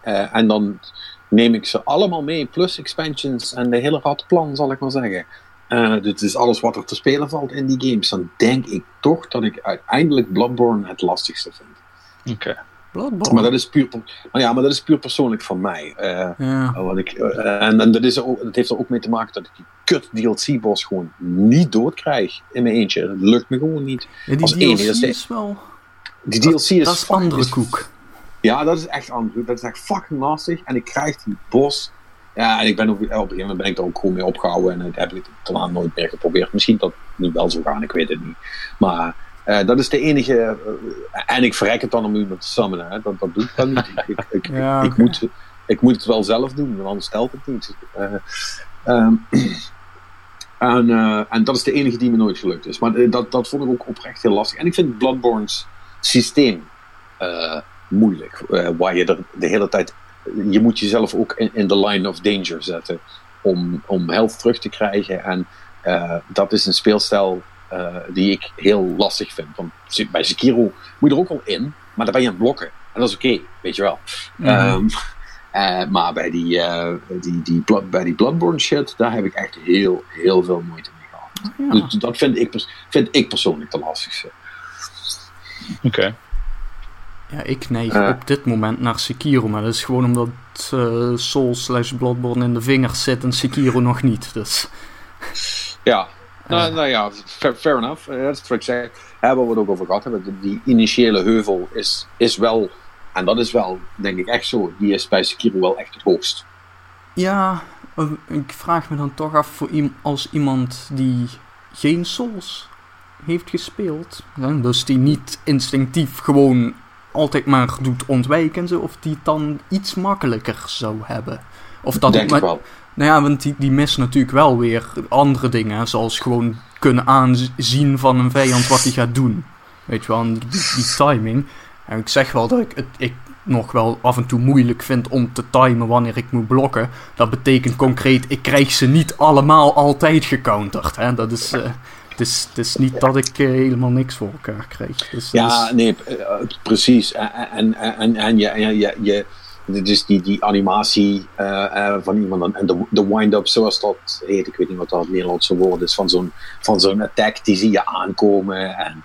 eh, en dan neem ik ze allemaal mee, plus expansions en de hele ratplan, zal ik maar zeggen. Eh, dit is alles wat er te spelen valt in die games. Dan denk ik toch dat ik uiteindelijk Bloodborne het lastigste vind. Oké. Bloodborne. Maar dat is puur, maar ja, maar dat is puur persoonlijk van mij. Eh, Ja. want ik, eh, en en dat, is ook, dat heeft er ook mee te maken dat ik die kut DLC-boss gewoon niet doodkrijg in mijn eentje. Dat lukt me gewoon niet. Ja, die als DLC enige, dat is- wel... Die DLC is, dat is andere is- koek. Ja, dat is echt andere Dat is echt fucking lastig. En ik krijg die boss. Ja, en ik ben ook, op een gegeven moment ben ik er ook gewoon mee opgehouden. En ik heb het daarna nooit meer geprobeerd. Misschien dat het nu wel zo gaan, ik weet het niet. Maar eh, dat is de enige. eh, en ik verrek het dan om iemand te summonen. Hè. Dat, dat doe ik dan niet. Ik, ik, ik, Ja, ik, oké. moet, ik moet het wel zelf doen, want anders stelt het niet. Eh, ehm, en, en dat is de enige die me nooit gelukt is. Maar dat, dat vond ik ook oprecht heel lastig. En ik vind Bloodborne's systeem moeilijk. waar je er de hele tijd. Je moet jezelf ook in, in the line of danger zetten. Om, om health terug te krijgen. En dat is een speelstijl die ik heel lastig vind. Want bij Sekiro moet je er ook wel in, maar dan ben je aan het blokken. En dat is oké, weet je wel. Mm maar bij die, die, die, bij die Bloodborne shit, daar heb ik echt heel, heel veel moeite mee gehad. Ja. Dus dat vind ik, vind ik persoonlijk de lastigste. Oké. Ja, ik neig uh, op dit moment naar Sekiro, maar dat is gewoon omdat uh, Soul slash Bloodborne in de vingers zit en Sekiro nog niet. Dus. Ja, nou, nou ja, fair, fair enough. Dat is wat ik zeg. Hebben we het ook over gehad hebben. Die initiële heuvel is, is wel, en dat is wel, denk ik echt zo, die is bij Sekiro wel echt het hoogst. Ja, ik vraag me dan toch af voor als iemand die geen Souls heeft gespeeld, dus die niet instinctief gewoon altijd maar doet ontwijken, of die het dan iets makkelijker zou hebben. Of dat Denk ik wel. Nou ja, want die, die mist natuurlijk wel weer andere dingen, zoals gewoon kunnen aanzien van een vijand wat hij gaat doen. Weet je wel, die, die, timing. En ik zeg wel dat ik het ik nog wel af en toe moeilijk vind om te timen wanneer ik moet blokken. Dat betekent concreet, ik krijg ze niet allemaal altijd gecounterd. Hè? Dat is... Uh, het is, het is niet dat ik uh, helemaal niks voor elkaar krijg. Dus, ja, dus... nee, uh, precies. En, en, en, en je, je, je, dus die, die animatie uh, van iemand en de, de wind-up, zoals dat heet, ik weet niet wat dat het Nederlandse woord is, van zo'n, van zo'n attack, die zie je aankomen. En,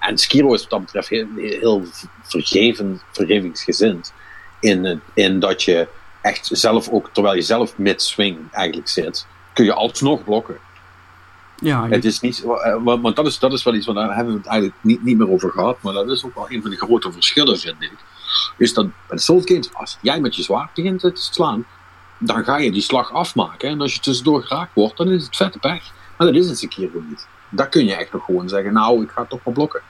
en Skiro is wat dat betreft heel, heel vergeven, vergevingsgezind. In, in dat je echt zelf ook, terwijl je zelf mid-swing eigenlijk zit, kun je alsnog blokken. Ja, Het is niet, eh, want dat is, dat is wel iets, waar daar hebben we het eigenlijk niet, niet meer over gehad, maar dat is ook wel een van de grote verschillen, vind ik. Is dat bij Games, als jij met je zwaard begint te slaan, dan ga je die slag afmaken. En als je tussendoor geraakt wordt, dan is het vette pech. Maar dat is het gewoon niet. Daar kun je echt nog gewoon zeggen, nou, ik ga toch wel blokken.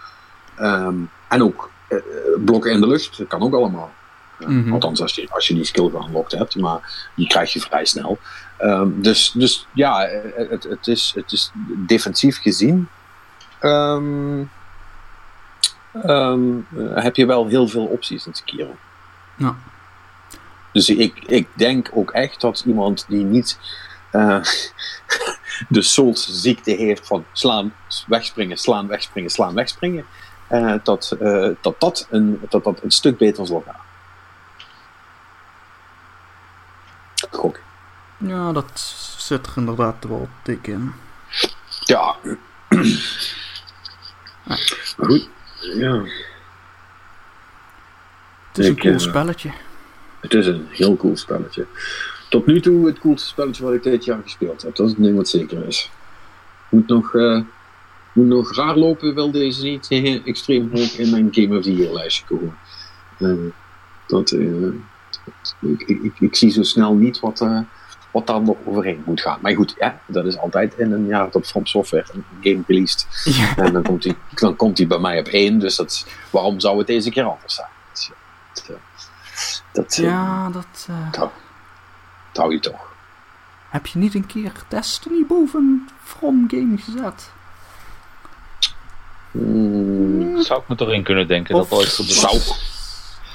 Ehm, en ook uh, blokken in de lucht, dat kan ook allemaal. Mm -hmm. Althans, als je, als je die skill geunlocked hebt, maar die krijg je vrij snel. Um, dus, dus ja, het, het, is, het is defensief gezien. Um, um, heb je wel heel veel opties in Sekiro. Ja. Dus ik, ik denk ook echt dat iemand die niet uh, de Souls ziekte heeft van slaan, wegspringen, slaan, wegspringen, slaan, wegspringen, uh, dat, uh, dat, dat, een, dat dat een stuk beter zal gaan. Gok. Ja, dat zit er inderdaad wel dik in. Ja. ja. Goed. Ja. Het is ik, een cool uh, spelletje. Het is een heel cool spelletje. Tot nu toe het coolste spelletje wat ik dit jaar gespeeld heb. Dat is het ding wat zeker is. Moet nog, uh, moet nog raar lopen, wil deze niet extreem hoog in mijn Game of the Year lijstje komen. Uh, dat, ik, ik, ik, ik, zie zo snel niet wat, wat daar nog overheen moet gaan. Maar goed, ja, dat is altijd in een jaar dat From Software een game released. Ja. En dan komt, hij, dan komt hij bij mij op één. Dus dat, waarom zou het deze keer anders zijn? Dat, dat, ja, dat... Uh... Dat, dat hou je toch. Heb je niet een keer Destiny boven From Game gezet? Hmm. Zou ik me toch in kunnen denken of dat ooit gebeurt. Zou,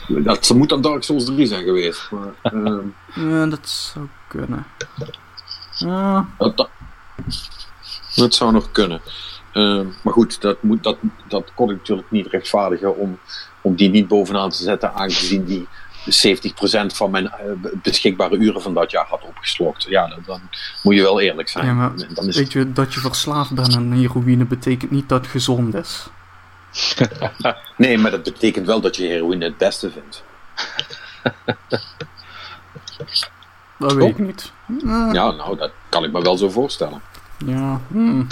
dat moet dan Dark Souls 3 zijn geweest. Maar, uh, ja, dat zou kunnen. Uh. Dat, dat, dat, zou nog kunnen. Uh, maar goed, dat, moet, dat, dat kon ik natuurlijk niet rechtvaardigen om, om die niet bovenaan te zetten, aangezien die 70% van mijn beschikbare uren van dat jaar had opgeslokt. Ja, dan, dan moet je wel eerlijk zijn. Ja, maar dan is weet je, dat je verslaafd bent aan heroïne betekent niet dat het gezond is. nee, maar dat betekent wel dat je heroïne het beste vindt. dat weet ik niet. Ja, nou, dat kan ik me wel zo voorstellen. Ja. Hmm.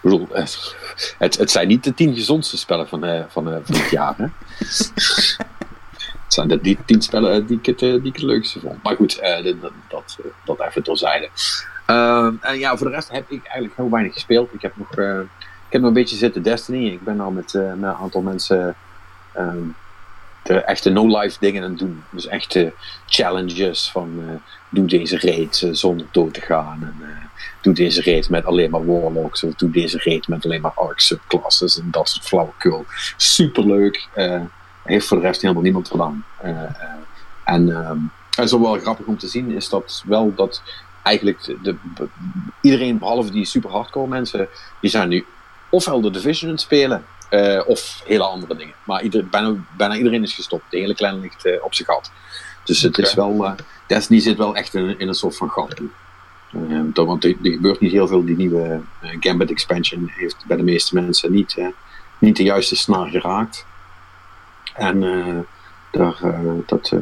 Bedoel, het, het zijn niet de tien gezondste spellen van, uh, van, uh, van het jaar, hè? het zijn de die tien spellen die ik het, die ik het leukste vond. Maar goed, dat, dat, dat even terzijde. Uh, en ja, voor de rest heb ik eigenlijk heel weinig gespeeld. Ik heb nog, uh, ik heb nog een beetje zitten Destiny. Ik ben al met, met een aantal mensen ehm, de echte no-life dingen aan het doen. Dus echte challenges van doe deze raid zonder dood te gaan. En doe deze raid met alleen maar warlocks. Of doe deze raid met alleen maar arc subclasses en dat soort flauwekul. Superleuk. heeft voor de rest helemaal niemand gedaan. en ehm, En zo wel grappig om te zien is dat wel dat eigenlijk de, iedereen behalve die super hardcore mensen, die zijn nu ofwel de Division aan het spelen uh, of hele andere dingen. Maar ieder, bijna, bijna iedereen is gestopt. De hele kleine ligt uh, op zijn gat. Dus het is wel, uh, Destiny zit wel echt in, in een soort van gat. Dat, want er, er, gebeurt niet heel veel. Die nieuwe Gambit expansion heeft bij de meeste mensen niet, niet de juiste snaar geraakt. En daar, dat,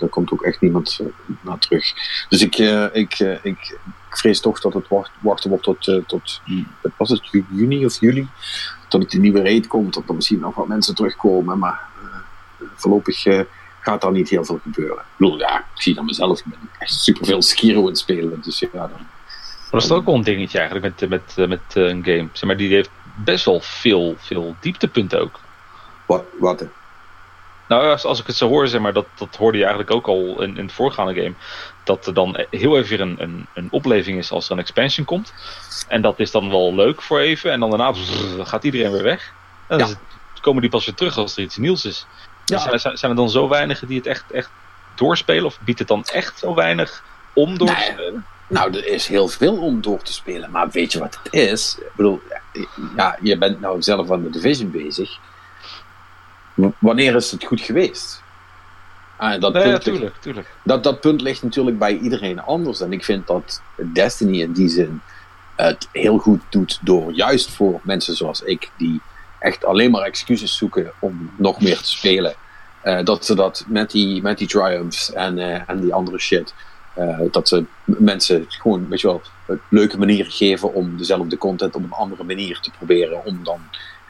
daar komt ook echt niemand naar terug. Dus ik, ik, ik, ik vrees toch dat het wacht, wachten wordt tot, tot was het, juni of juli tot het de nieuwe raid komt, dat er misschien nog wat mensen terugkomen. Maar voorlopig gaat daar niet heel veel gebeuren. Ik bedoel, ja, ik zie dat mezelf. Ik ben echt superveel Skiro aan het spelen. Dus ja, dan, dat is ook wel een dingetje eigenlijk met, met, met een game. Zeg maar, die heeft best wel veel, veel dieptepunten ook. Wat? wat nou, als, als ik het zo hoor, zeg maar, dat, dat hoorde je eigenlijk ook al in, in het voorgaande game. Dat er dan heel even weer een, een, een opleving is als er een expansion komt. En dat is dan wel leuk voor even. En dan daarna gaat iedereen weer weg. En dan komen die pas weer terug als er iets nieuws is. Ja. Dus zijn, zijn er dan zo weinigen die het echt, echt doorspelen? Of biedt het dan echt zo weinig om door te spelen? Nou, er is heel veel om door te spelen. Maar weet je wat het is? Ik bedoel, ja, je bent nou zelf aan de Division bezig wanneer is het goed geweest? Ah, dat, punt tuurlijk, tuurlijk. Dat, dat punt ligt natuurlijk bij iedereen anders. En ik vind dat Destiny in die zin het heel goed doet door juist voor mensen zoals ik, die echt alleen maar excuses zoeken om nog meer te spelen. Uh, dat ze dat met die, met die triumphs en, uh, en die andere shit. Uh, dat ze mensen gewoon, weet je wel, leuke manieren geven om dezelfde content op een andere manier te proberen. Om dan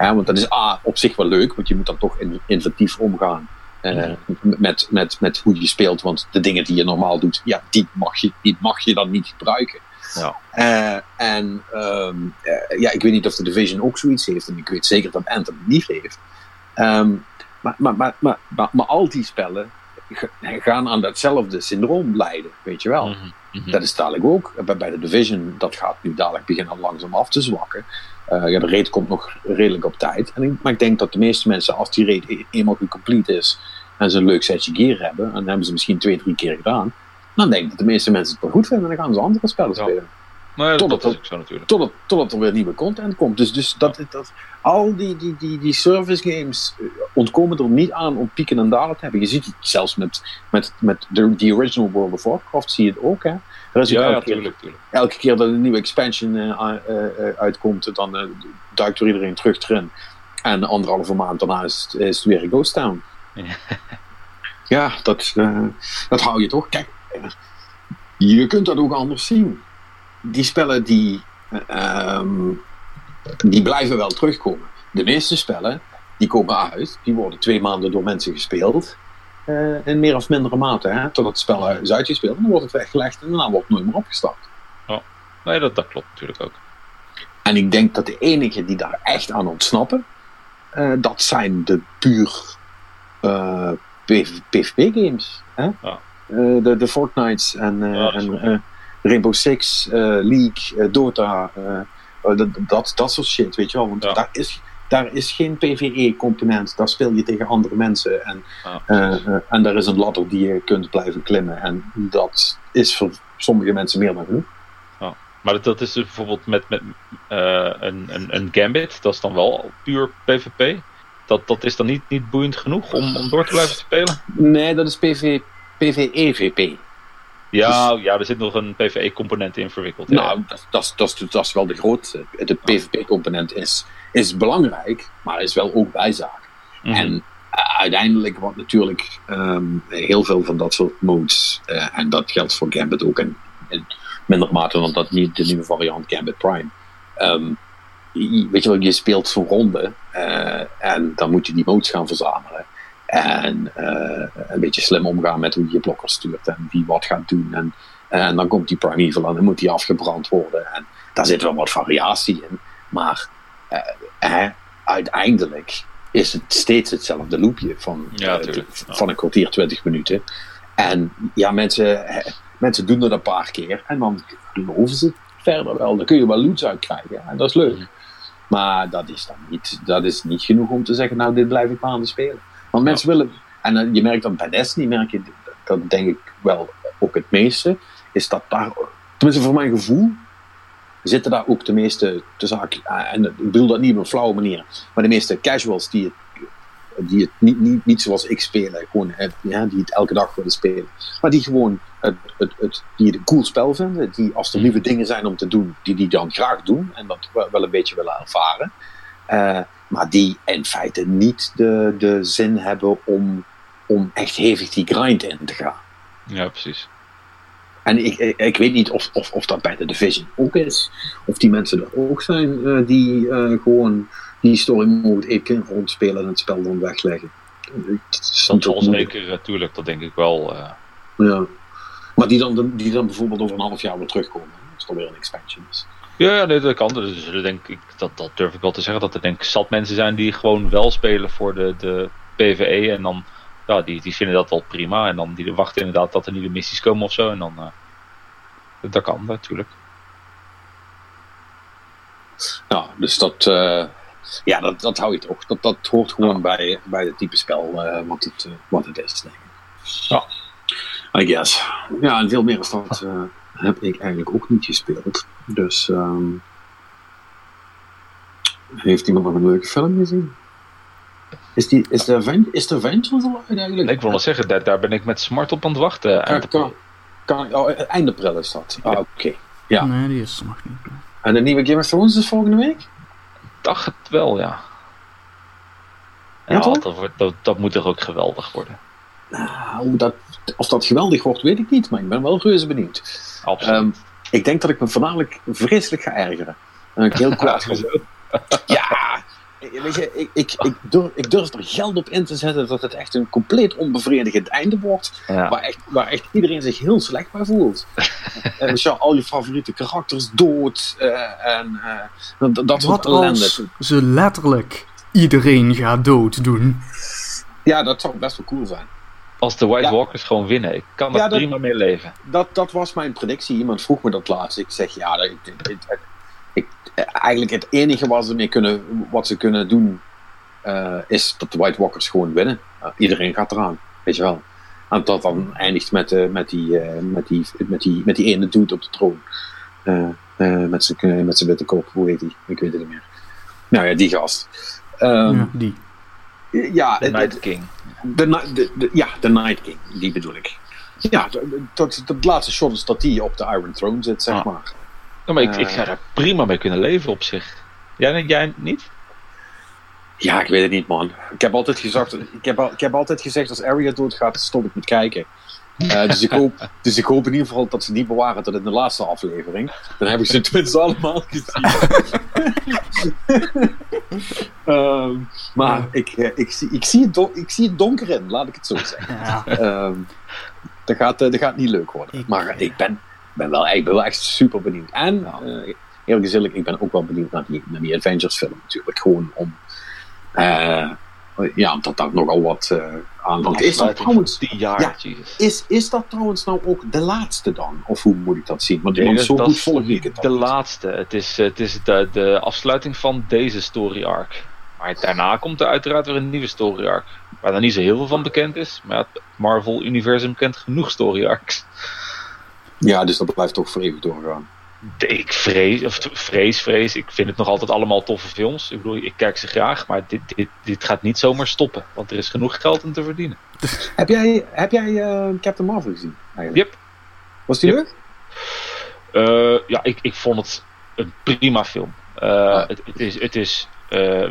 want dat is A, op zich wel leuk, want je moet dan toch inventief omgaan uh, met, met, met hoe je speelt. Want de dingen die je normaal doet, ja, die mag je, die mag je dan niet gebruiken. Ja. Uh, en um, uh, ja, ik weet niet of de Division ook zoiets heeft. En ik weet zeker dat Anthem het niet heeft. Um, maar, maar, maar, maar, maar, maar, al die spellen gaan aan datzelfde syndroom lijden, weet je wel. Mm -hmm. Dat is dadelijk ook bij de Division, dat gaat nu dadelijk beginnen langzaam af te zwakken. Ja, de raid komt nog redelijk op tijd. En ik, maar ik denk dat de meeste mensen, als die raid e-, eenmaal gecomplete is en ze een leuk setje gear hebben, en dan hebben ze misschien twee, drie keer gedaan, dan denk ik dat de meeste mensen het wel goed vinden en dan gaan ze andere spellen ja. spelen. Maar totdat, dat is zo natuurlijk. Totdat, totdat er weer nieuwe content komt. Dus, dus dat, dat, al die, die, die, die service games eh, ontkomen er niet aan om pieken en dalen te hebben. Je ziet het zelfs met, met, met de, the original World of Warcraft, zie je het ook. Hè? Is ja, elke, ja, tuurlijk, keer, tuurlijk. elke keer dat een nieuwe expansion uh, uh, uitkomt, dan duikt er iedereen terug erin. En anderhalve maand daarna is, het, is het weer een ghost town. ja, dat, dat hou je toch. Kijk, je kunt dat ook anders zien. Die spellen die, um, die blijven wel terugkomen. De meeste spellen die komen uit, die worden twee maanden door mensen gespeeld. Uh, in meer of mindere mate, hè, totdat het spel is uitgespeeld. En dan wordt het weggelegd en daarna wordt het nooit meer opgestart. Ja, nee, dat, dat klopt natuurlijk ook. En ik denk dat de enigen die daar echt aan ontsnappen, uh, dat zijn de puur uh, PvP-games. Ja. de, de Fortnites en, ja, en Rainbow Six, League, Dota, dat, dat, dat soort shit, weet je wel. Want ja. daar is daar is geen PvE-component. Daar speel je tegen andere mensen. En, uh, uh, en daar is een ladder die je kunt blijven klimmen. En dat is voor sommige mensen meer dan genoeg. Ja. Maar dat, is dus bijvoorbeeld met, met uh, een, een, een Gambit. Dat is dan wel puur PvP. Dat, dat is dan niet, niet boeiend genoeg om, om door te blijven spelen? Nee, dat is PV, PvE-VP. Ja, dus, ja, er zit nog een PvE-component in verwikkeld. Nou, dat, dat, dat, dat, is wel de grootste. De PvP-component is is belangrijk, maar is wel ook bijzaak. Mhm. En uh, uiteindelijk wordt natuurlijk um, heel veel van dat soort modes, uh, en dat geldt voor Gambit ook in, in minder mate, want dat niet de nieuwe variant Gambit Prime. Um, weet je wel, je speelt zo'n ronde uh, en dan moet je die modes gaan verzamelen. En een beetje slim omgaan met hoe je je blokker stuurt en wie wat gaat doen. En, en dan komt die primeval en dan moet die afgebrand worden. En daar zit wel wat variatie in. Maar uh, uiteindelijk is het steeds hetzelfde loopje van, ja, uh, van een kwartier, twintig minuten. En ja, mensen, mensen doen dat een paar keer en dan geloven ze verder wel. Dan kun je wel loots uitkrijgen en dat is leuk. Maar dat is dan niet, dat is niet genoeg om te zeggen, nou dit blijf ik maar aan het spelen. Want mensen willen, en je merkt dan bij Destiny, merk je, dat denk ik wel ook het meeste, is dat daar, tenminste voor mijn gevoel, zitten daar ook de meeste, tussen, en ik bedoel dat niet op een flauwe manier, maar de meeste casuals die het, die het niet, niet, niet zoals ik spelen, gewoon, ja, die het elke dag willen spelen, maar die gewoon het, het, het, die het een cool spel vinden, die als er nieuwe dingen zijn om te doen, die die dan graag doen en dat wel een beetje willen ervaren. Uh, maar die in feite niet de, de zin hebben om, om echt hevig die grind in te gaan. Ja, precies. En ik, ik, ik, weet niet of, of, of dat bij de Division ook is. Of die mensen er ook zijn uh, die uh, gewoon die story mode één keer rondspelen en het spel dan wegleggen. Dat is onzeker, natuurlijk, dat denk ik wel. Uh... Ja. Maar die dan, die dan bijvoorbeeld over een half jaar weer terugkomen. Als er weer een expansion is. Ja, nee, dat kan. Dus denk ik, dat, dat durf ik wel te zeggen. Dat er denk ik zat mensen zijn die gewoon wel spelen voor de, de PvE. En dan, ja, die, die vinden dat wel prima. En dan die wachten inderdaad dat er nieuwe missies komen of zo. En dan, uh, dat kan natuurlijk. Ja, dus dat, uh, ja, dat, dat hou je toch. Dat, dat hoort gewoon bij, bij het type spel uh, wat, het, wat het is, denk ik. Ja. I guess. Ja, en veel meer is dat heb ik eigenlijk ook niet gespeeld. Dus um, heeft iemand nog een leuke film gezien? Is, die, is, de, Aven is de Avengers al uit eigenlijk? Nee, ik wil nog zeggen, daar, daar ben ik met smart op aan het wachten. Kan, kan, kan, oh, eind april is dat. Ah, oké. Okay. Ja. Nee, die is nog niet. En de nieuwe Game of Thrones is volgende week? Dacht het wel, ja. Ja, ja dat, wordt, dat, dat moet toch ook geweldig worden. Nou, dat, of dat geweldig wordt, weet ik niet, maar ik ben wel reuze benieuwd. Absoluut. Um, ik denk dat ik me voornamelijk vreselijk ga ergeren. En ik heel kwaad ga Ja, weet je, ik, ik, ik, durf, ik durf er geld op in te zetten dat het echt een compleet onbevredigend einde wordt. Ja. Waar, echt, waar echt iedereen zich heel slecht bij voelt. en dus ja, al je favoriete karakters dood. Uh, en uh, dat, dat soort ellende. Als ze letterlijk iedereen gaat dood doen. Ja, dat zou best wel cool zijn. Als de White ja. Walkers gewoon winnen. Ik kan daar ja, prima mee leven. Dat, dat was mijn predictie. Iemand vroeg me dat laatst. Ik zeg ja, dat, ik, ik, ik, eigenlijk het enige wat ze, mee kunnen, wat ze kunnen doen uh, is dat de White Walkers gewoon winnen. Uh, iedereen gaat eraan, weet je wel. En dat dan eindigt met, uh, met, die, met, die, met, die, met die ene dude op de troon. met zijn met witte kop, hoe heet die? Ik weet het niet meer. Nou ja, die gast. Um, ja, die. Ja, de Night King. De, de, de, ja, de Night King, die bedoel ik. Ja, dat, dat laatste shot is dat die op de Iron Throne zit, zeg ah. maar. Ja, maar ik, ik ga daar prima mee kunnen leven op zich. Jij, jij niet? Ja, ik weet het niet, man. Ik heb altijd gezegd, ik heb, ik heb altijd gezegd als Arya doodgaat, stop ik met kijken. Uh, dus, ik hoop, dus ik hoop in ieder geval dat ze die bewaren tot in de laatste aflevering. Dan heb ik ze tenminste allemaal gezien. um, maar ik, ik, zie, ik, zie het don, ik zie het donker in, laat ik het zo zeggen. Ja. Um, dat, gaat, dat gaat niet leuk worden. Maar ik ben, ben, wel, ik ben wel echt super benieuwd. En uh, eerlijk gezegd, ik ben ook wel benieuwd naar die, naar die Avengers film natuurlijk. Gewoon om... Uh, ja, omdat daar nogal wat uh, aan hangt. Is dat trouwens, jaar, ja, is, is dat trouwens nou ook de laatste dan? Of hoe moet ik dat zien? Want, nee, zo goed volg ik het De laatste. Het is, het is de, de afsluiting van deze story arc. Maar daarna komt er uiteraard weer een nieuwe story arc. Waar er niet zo heel veel van bekend is. Maar het Marvel-universum kent genoeg story arcs. Ja, dus dat blijft toch voor eeuwig doorgaan ik vrees, of vrees, vrees. Ik vind het nog altijd allemaal toffe films. Ik bedoel, ik kijk ze graag, maar dit, dit, dit gaat niet zomaar stoppen. Want er is genoeg geld om te verdienen. heb jij, heb jij uh, Captain Marvel gezien? Eigenlijk? Yep. Was die leuk? Uh, ja, ik, ik vond het een prima film. Uh, ah. het, het, is, het is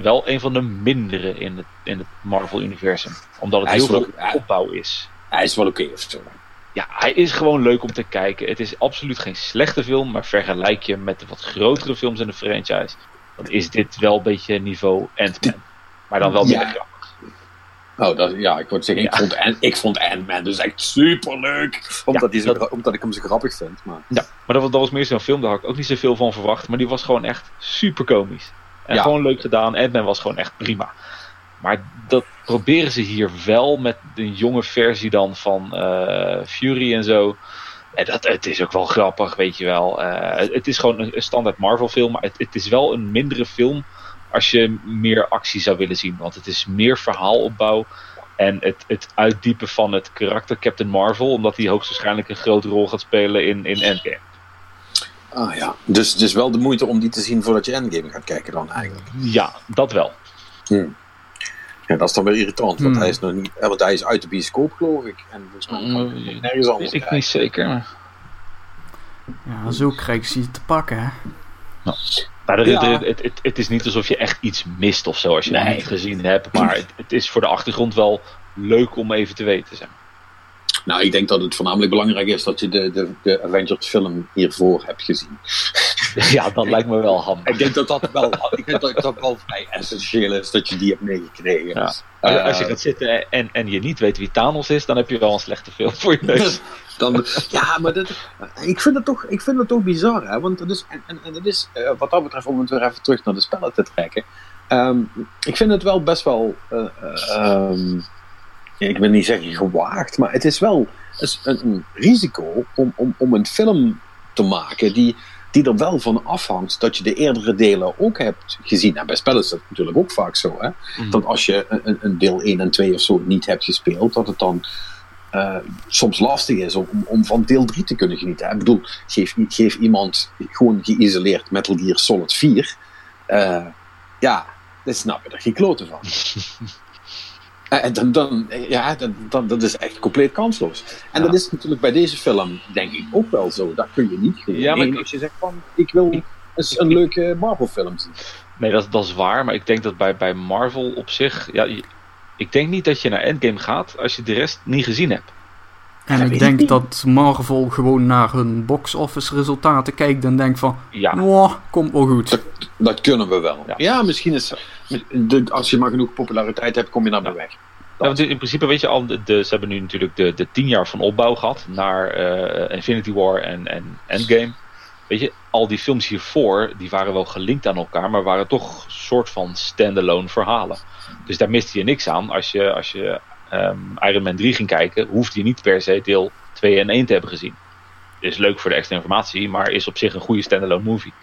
wel een van de mindere in het, in het Marvel-universum. Omdat het hij heel veel opbouw is. Hij is wel oké okay, of zo ja, hij is gewoon leuk om te kijken. Het is absoluut geen slechte film, maar vergelijk je met de wat grotere films in de franchise, dan is dit wel een beetje niveau Ant-Man. Maar dan wel minder ja. grappig. Oh, dat, ja, ik word zeggen, ja. ik vond, ik vond Ant-Man dus echt super leuk. Omdat, ja, dat, omdat ik hem zo grappig vind. Maar. Ja, maar dat was, dat was meer zo'n film, daar had ik ook niet zoveel van verwacht. Maar die was gewoon echt super komisch. En gewoon leuk gedaan. Ant-Man was gewoon echt prima. Maar dat proberen ze hier wel met een jonge versie dan van uh, Fury en zo. En dat, het is ook wel grappig, weet je wel. Uh, het is gewoon een, standaard Marvel film, maar het, het, is wel een mindere film als je meer actie zou willen zien. Want het is meer verhaalopbouw En het, het uitdiepen van het karakter Captain Marvel, omdat hij hoogstwaarschijnlijk een grote rol gaat spelen in, in Endgame. Ah ja, dus, dus wel de moeite om die te zien voordat je Endgame gaat kijken dan eigenlijk. Ja, dat wel. Hmm. Ja, dat is dan weer irritant, want Hmm. hij is nog niet, eh, want hij is uit de bioscoop geloof ik. En volgens mij kan hij nog nergens anders Weet ik niet zeker. maar- Ja, zo krijg je ze te pakken, hè. Maar Ja. het, het, het is niet alsof je echt iets mist of zo als je het niet gezien hebt. Maar het, het is voor de achtergrond wel leuk om even te weten. Zeg. Nou, ik denk dat het voornamelijk belangrijk is dat je de, de, de Avengers film hiervoor hebt gezien. Ja, dat lijkt me wel handig. Ik denk dat dat wel, ik denk dat dat wel vrij essentieel is dat je die hebt meegekregen. Ja. Eh, Als- je gaat zitten en, en je niet weet wie Thanos is, dan heb je wel een slechte film voor je neus. Dan, ja, maar dat, ik, vind het toch, ik vind het toch bizar, hè? Want het is, en, en, en het is, eh, wat dat betreft, om het weer even terug naar de spellen te trekken. ehm, ik vind het wel best wel, eh, eh, ehm, ik wil niet zeggen gewaagd, maar het is wel is een, een risico om, om, om een film te maken die, die er wel van afhangt dat je de eerdere delen ook hebt gezien. En bij spellen is dat natuurlijk ook vaak zo, hè? dat als je een, een deel 1 en 2 of zo niet hebt gespeeld, dat het dan eh, soms lastig is om, om- van deel 3 te kunnen genieten. Ik bedoel, geef, geef iemand gewoon geïsoleerd Metal Gear Solid 4, eh, ja, dan snap je er geen kloten van. Eh, En dan, dan, ja, dan, dan, dat is echt compleet kansloos. En Ja. dat is natuurlijk bij deze film, denk ik, ook wel zo. Dat kun je niet gewoon Ja, maar ik- als je zegt van, ik wil eens een leuke Marvel film zien. Nee, dat, dat is waar. Maar ik denk dat bij, bij Marvel op zich. Ja, ik denk niet dat je naar Endgame gaat als je de rest niet gezien hebt. En ik denk dat Marvel gewoon naar hun box-office resultaten kijkt en denkt van... Ja, "Mwah, komt wel goed. Dat, dat kunnen we wel. Ja. Ja, misschien is. de- Als je maar genoeg populariteit hebt, kom je naar de weg. Ja, want in principe weet je al, de, de- ze hebben nu natuurlijk de, de tien jaar van opbouw gehad naar eh, Infinity War en, en Endgame. Weet je, al die films hiervoor, die waren wel gelinkt aan elkaar, maar waren toch soort van standalone verhalen. Dus daar miste je niks aan. Als je, als je ehm, Iron Man 3 ging kijken, hoefde je niet per se deel 2 en 1 te hebben gezien. Is leuk voor de extra informatie, maar is op zich een goede standalone movie.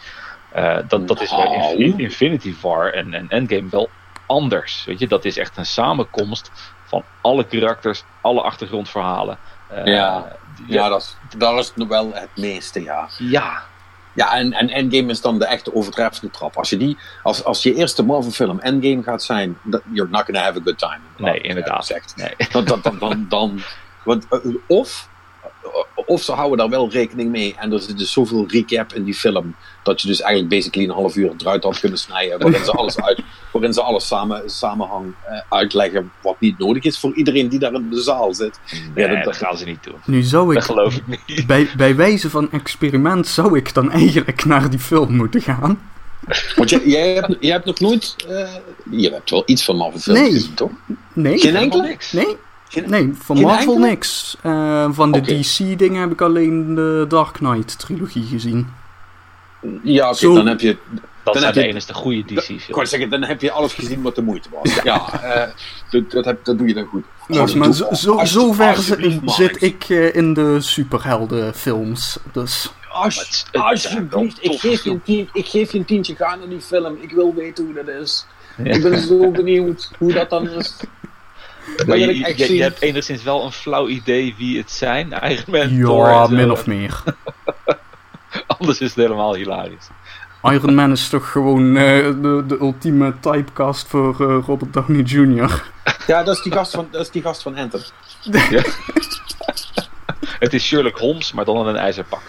Eh, dat, dat is bij Nou. Infi- Infinity War en, en Endgame wel anders. Weet je, dat is echt een samenkomst van alle karakters, alle achtergrondverhalen. Eh, Ja. die- Ja, dat is, dat is wel het meeste, ja. ja. Ja, en, en Endgame is dan de echte overtreffende trap. Als je, die, als, als je eerste Marvel-film Endgame gaat zijn, you're not gonna have a good time. Nee, inderdaad. Zegt. Nee. Dan, dan, dan, dan, dan, want, eh, of, of ze houden daar wel rekening mee en er zit dus zoveel recap in die film, dat je dus eigenlijk basically een half uur eruit had kunnen snijden, waarin ze alles, uit, waarin ze alles samen, samenhang eh, uitleggen wat niet nodig is voor iedereen die daar in de zaal zit. Nee, Ja, dat- dat, gaan ze niet doen. Nu zou Dat ik... geloof ik niet. Bij, bij wijze van experiment zou ik dan eigenlijk naar die film moeten gaan. Want jij, jij, hebt, jij hebt nog nooit, eh, je hebt wel iets van Marvel films Nee. gezien, toch? Nee. Geen Helemaal enkele? niks. Nee, Geen- nee van Marvel enkele? niks. Eh, van de. DC-dingen heb ik alleen de Dark Knight trilogie gezien. Ja, oké, dan heb je Dat Dan zijn de je- enige goede DC-films. zeggen, dan heb je alles gezien wat de moeite was. Ja, eh, dat, dat, heb, dat doe je dan goed. Dus, maar zo, zo, zover Mark. zit ik eh, in de superheldenfilms. Dus Als- het- het zijn alsjeblieft, ik geef, je een tien, ik geef je een tientje, ga naar die film. Ik wil weten hoe dat is. Ja. Ik ben zo benieuwd hoe dat dan is. Maar je, je, hebt enigszins wel een flauw idee wie het zijn. Iron Man, Thor ja, min of meer. Anders is het helemaal hilarisch. Iron Man is toch gewoon eh, de, de ultieme typecast voor eh, Robert Downey Jr. Ja, dat is die gast van, dat is die gast van Anthem. Het is Sherlock Holmes, maar dan in een ijzerpak.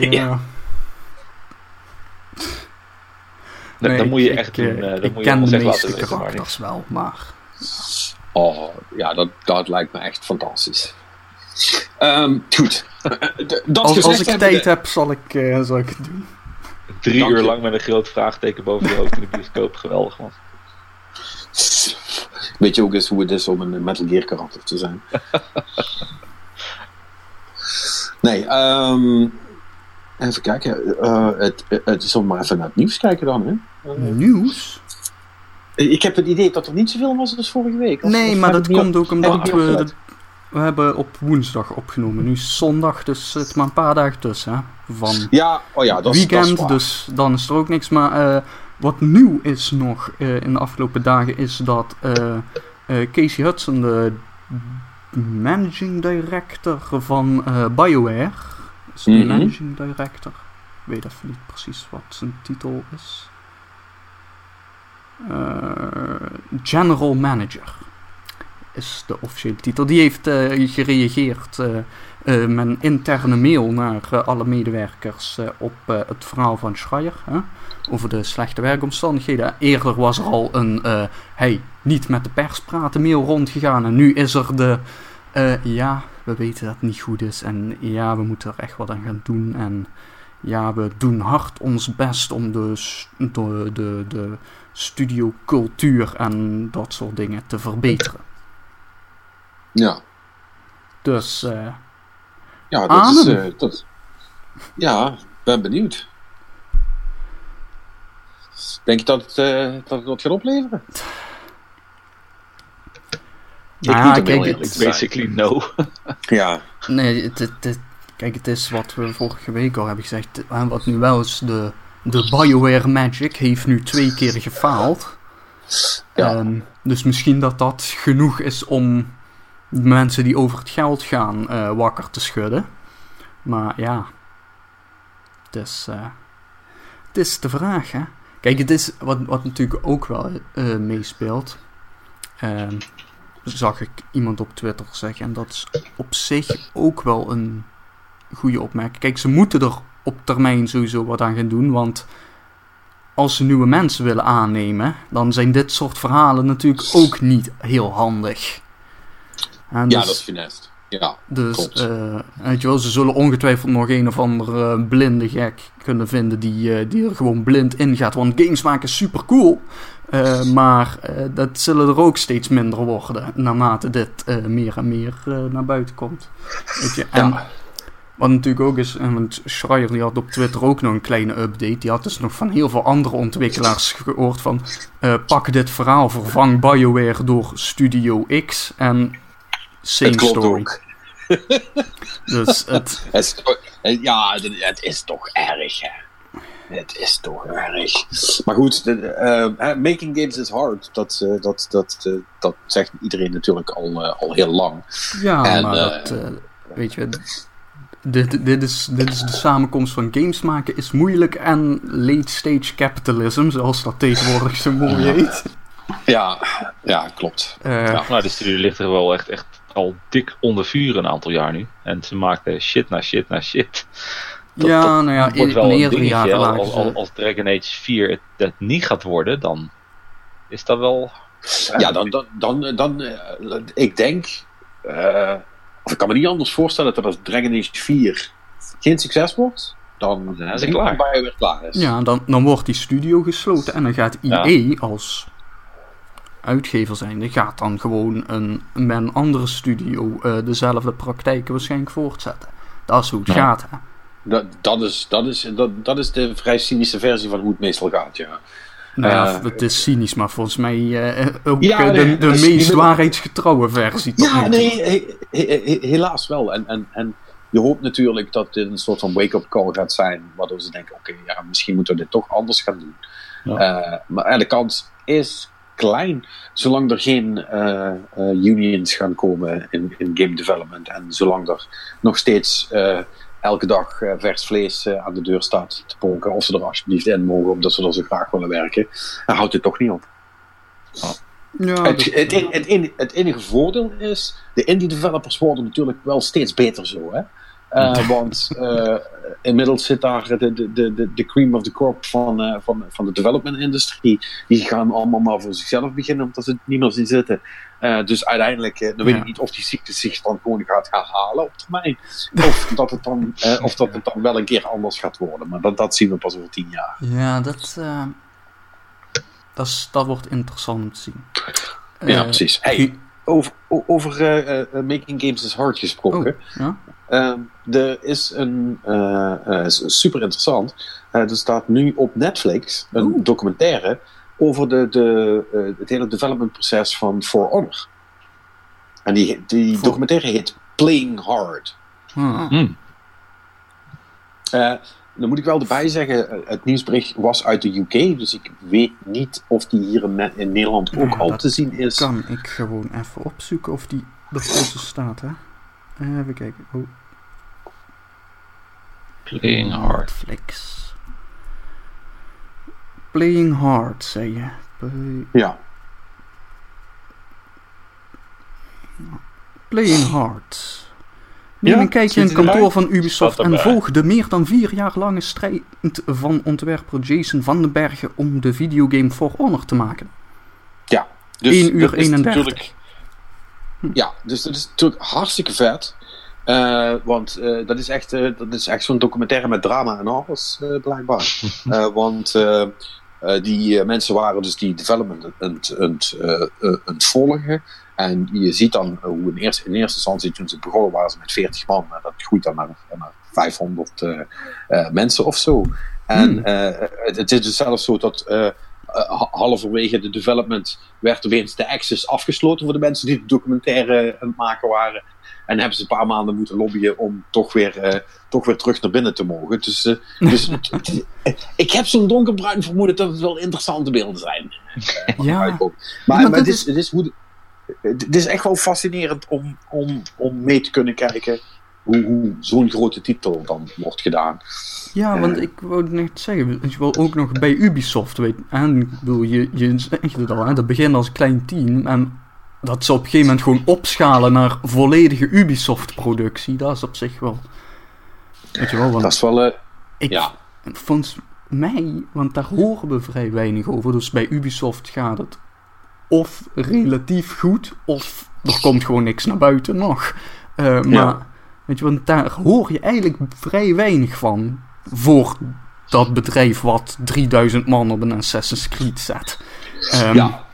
Ja. Dan, Nee, dan moet je ik- echt ik, doen. eh, dan ik moet je ken de ons echt meeste laten weten, maar karakters wel, maar... Oh, ja, dat, dat lijkt me echt fantastisch. Ehm, goed. Dat Als, ik tijd de- heb, zal ik, eh, zal ik het doen. Drie Dank uur je. lang met een groot vraagteken boven je hoofd in de bioscoop. Geweldig, man. Weet je ook eens hoe het is om een Metal Gear karakter te zijn? nee, ehm, even kijken. Eh, het, het is om maar even naar het nieuws kijken dan. Hè? Nieuws? Ik heb het idee dat er niet zoveel was als vorige week. Of- Nee, of maar dat komt ook omdat we... We hebben op woensdag opgenomen. Nu is zondag, dus het maar een paar dagen tussen. Hè? Van Ja, oh ja, dat is, dat is weekend, dus dan is er ook niks. Maar eh, wat nieuw is nog eh, in de afgelopen dagen is dat eh, Casey Hudson, de managing director van BioWare. Is de Mhm. managing director. Ik weet even niet precies wat zijn titel is. General Manager is de officiële titel. Die heeft eh, gereageerd eh, eh, met een interne mail naar eh, alle medewerkers eh, op eh, het verhaal van Schreier. Hè? Over de slechte werkomstandigheden. Eerder was er al een eh, hey, niet met de pers praten mail rondgegaan. En nu is er de eh, ja, we weten dat het niet goed is. En ja, we moeten er echt wat aan gaan doen. En ja, we doen hard ons best om de, de, de, de studiocultuur en dat soort dingen te verbeteren. Ja, Dus eh, ja dat is. Eh, dat, ja, ben benieuwd. Denk je dat het, eh, dat het wat gaat opleveren? Nou Ik ja, niet, om kijk, heel het- eerlijk te zijn. Basically no. Ja, Nee, het, het, het- kijk, het is wat we vorige week al hebben gezegd. Wat nu wel is, de, de BioWare Magic heeft nu twee keer gefaald. Ja. Ehm, dus misschien dat dat genoeg is om mensen die over het geld gaan eh, wakker te schudden. Maar ja, het is, eh, het is de vraag, hè. Kijk, het is wat, wat natuurlijk ook wel eh, meespeelt. Ehm, zag ik iemand op Twitter zeggen. En dat is op zich ook wel een goede opmerking. Kijk, ze moeten er op termijn sowieso wat aan gaan doen. Want als ze nieuwe mensen willen aannemen, dan zijn dit soort verhalen natuurlijk ook niet heel handig. En ja dus- dat is finest. Ja, dus, eh, weet je wel, ze zullen ongetwijfeld nog een of andere blinde gek kunnen vinden die, eh, die er gewoon blind in gaat. Want games maken super cool. eh, maar dat zullen er ook steeds minder worden naarmate dit meer en meer naar buiten komt. Weet je? En Ja. wat natuurlijk ook is, en want Schreier die had op Twitter ook nog een kleine update. Die had dus nog van heel veel andere ontwikkelaars gehoord van... pak dit verhaal, vervang BioWare door Studio X en same het klopt story. ook. Dus het, ja, het, is toch erg, hè. Het is toch erg. Maar goed, de, eh, making games is hard. Dat, eh, dat, dat, eh, dat zegt iedereen natuurlijk al, al heel lang. ja, En, maar dat, weet je, dit, dit, is, dit is de samenkomst van games maken is moeilijk en late stage capitalism, zoals dat tegenwoordig zo mooi heet. Ja, ja klopt. Ja. Nou, de studio ligt er wel echt, echt al dik onder vuur een aantal jaar nu. En ze maken shit na shit na shit. Dat- ja, dat nou ja, wordt in wel een meerdere dingetje. jaren Als, als, Dragon Age 4 het, het niet gaat worden, dan is dat wel... Ja, dan, dan, dan, dan eh, ik denk, eh, of ik kan me niet anders voorstellen dat als Dragon Age 4 geen succes wordt, dan Dan is het klaar. BioWare klaar is. Ja, dan, dan wordt die studio gesloten en dan gaat Ja. EA als uitgever zijnde, gaat dan gewoon een, met een andere studio eh, dezelfde praktijken waarschijnlijk voortzetten. Dat is hoe het Ja. gaat, hè. Dat, dat, is, dat, is, dat, dat is de vrij cynische versie van hoe het meestal gaat, ja. Nou ja, Eh, het is cynisch, maar volgens mij eh, ook Ja, nee, de, de meest waarheidsgetrouwe versie. Ja, nee, he- he- he- helaas wel. En, en, en je hoopt natuurlijk dat dit een soort van wake-up call gaat zijn, waardoor ze denken, oké, ja, misschien moeten we dit toch anders gaan doen. Ja. Maar de kans is klein, zolang er geen eh, eh, unions gaan komen in, in game development en zolang er nog steeds eh, elke dag vers vlees aan de deur staat te ponken, of ze er alsjeblieft in mogen, omdat ze er zo graag willen werken, dan houdt het toch niet op. Ja, Het, dat- het, het enige voordeel is, de indie developers worden natuurlijk wel steeds beter zo. Hè? Eh, want eh, inmiddels zit daar de, de, de, de, cream of the crop van, eh, van, van de development industrie. Die gaan allemaal maar voor zichzelf beginnen, omdat ze het niet meer zien zitten. Dus uiteindelijk, dan weet Ja. ik niet of die ziekte zich dan gewoon gaat herhalen op termijn. Of dat het dan, of dat het dan wel een keer anders gaat worden. Maar dat, dat zien we pas over tien jaar. ja, dat, dat, is- dat wordt interessant om te zien. Ja, precies. Hey, over over Making Games is Hard gesproken. Oh, ja? Ehm, er is een eh, eh, super interessant. Eh, er staat nu op Netflix een Oeh. documentaire over de, de, eh, het hele developmentproces van For Honor. En die, die For- documentaire heet Playing Hard. Hmm. Eh, dan moet ik wel erbij zeggen, het nieuwsbericht was uit de UK, dus ik weet niet of die hier in, in Nederland ook Ja, al te zien is. Kan ik gewoon even opzoeken of die ertussen staat, hè? Eh, Even kijken. Oh, Playing hard. Netflix. Playing hard, zei je. Play- Ja, Playing hard. Neem Ja, een kijkje in het kantoor van Ubisoft en volg de meer dan vier jaar lange strijd van ontwerper Jason van den Bergen om de videogame For Honor te maken. ja. Dus 1 uur dat is 31. natuurlijk- Ja, dus dat is natuurlijk hartstikke vet. Eh, want eh, dat is echt, eh, dat is echt zo'n documentaire met drama en alles, blijkbaar. Want die mensen waren dus die development aan het- volgen. En je ziet dan hoe in eerste, in eerste instantie toen ze begonnen waren ze met 40 man. En dat groeit dan naar, naar 500 eh, eh, mensen of zo. En Hmm. het, het is dus zelfs zo dat eh, ha- halverwege de development werd opeens de access afgesloten voor de mensen die de documentaire aan het maken waren. En hebben ze een paar maanden moeten lobbyen om toch weer, eh, toch weer terug naar binnen te mogen. Dus, eh, dus ik heb zo'n donkerbruin vermoeden dat het wel interessante beelden zijn. Ja. Maar, maar het, is, het, is hoe het is echt wel fascinerend om, om, om mee te kunnen kijken hoe, hoe zo'n grote titel dan wordt gedaan. Ja, want ik wou net zeggen, je wel, ook nog bij Ubisoft, weet en ik bedoel, je, je zegt het al, hè, dat begint als klein team en dat ze op een gegeven moment gewoon opschalen naar volledige Ubisoft-productie, dat is op zich wel, weet je wel, want Dat is wel, eh, ik, ja. volgens mij, want daar horen we vrij weinig over, dus bij Ubisoft gaat het of relatief goed, of er komt gewoon niks naar buiten nog. Eh, maar, Ja. Weet je, want daar hoor je eigenlijk vrij weinig van voor dat bedrijf wat 3000 man op een Assassin's Creed zet. Ehm, ja.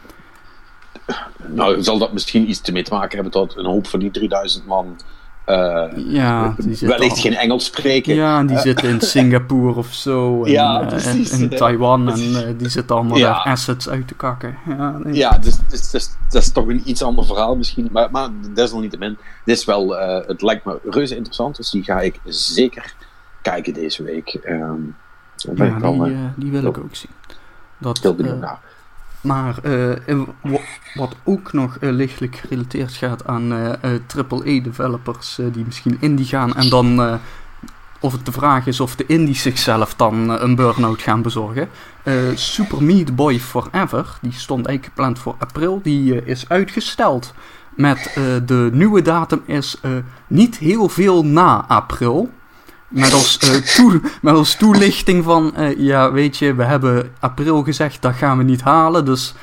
Nou, zal dat misschien iets ermee te maken hebben dat een hoop van die 3000 man eh, ja, wellicht geen Engels spreken. Ja, en die zitten in Singapore of zo. En, Ja, eh, precies. in Taiwan. En eh, die zitten allemaal Ja. daar assets uit te kakken. Ja, nee. Ja, dus, dus, dus, dat is toch een iets ander verhaal misschien. Maar, maar desalniettemin, dit is wel, eh, het lijkt me reuze interessant. Dus die ga ik zeker kijken deze week. Ehm Ja, die, eh, eh, die wil ik ook zien. Dat, heel benieuwd eh, naar. Maar eh, wat ook nog eh, lichtelijk gerelateerd gaat aan AAA-developers eh, die misschien indie gaan en dan of het de vraag is of de indies zichzelf dan een burn-out gaan bezorgen. Super Meat Boy Forever, die stond eigenlijk gepland voor april, die is uitgesteld. Met de nieuwe datum is niet heel veel na april. Met als, eh, toe- met als toelichting van, eh, ja, weet je, we hebben april gezegd, dat gaan we niet halen. Dus,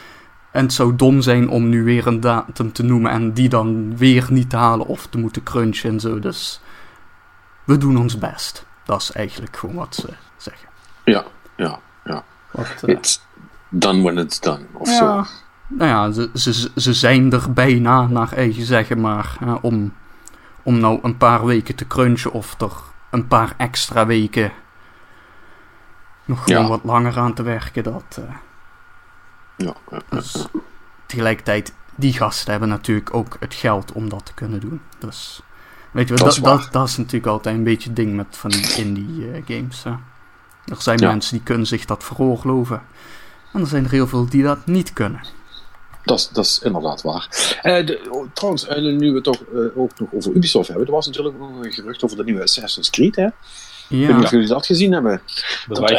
en het zou dom zijn om nu weer een datum te noemen en die dan weer niet te halen of te moeten crunchen en zo. Dus we doen ons best. Dat is eigenlijk gewoon wat ze zeggen. Ja, ja, ja. Wat, eh, It's done when it's done. Of ja, zo. nou ja, ze, ze, ze zijn er bijna, naar eigen zeggen, maar hè, om, om nou een paar weken te crunchen of er een paar extra weken nog gewoon Ja. wat langer aan te werken, dat... eh, Ja, ja. Dus tegelijkertijd, die gasten hebben natuurlijk ook het geld om dat te kunnen doen. Dus weet je wel, Dat dat, is dat, is natuurlijk altijd een beetje het ding met van die indie eh, games. hè. Er zijn mensen die kunnen zich dat veroorloven. En er zijn er heel veel die dat niet kunnen. Dat, is- dat is inderdaad waar. Eh, de, oh, trouwens, eh, nu we het toch eh, ook nog over Ubisoft hebben. Er was natuurlijk ook nog een gerucht over de nieuwe Assassin's Creed. Hè? Ik weet niet Ja, of jullie dat gezien hebben. Dat,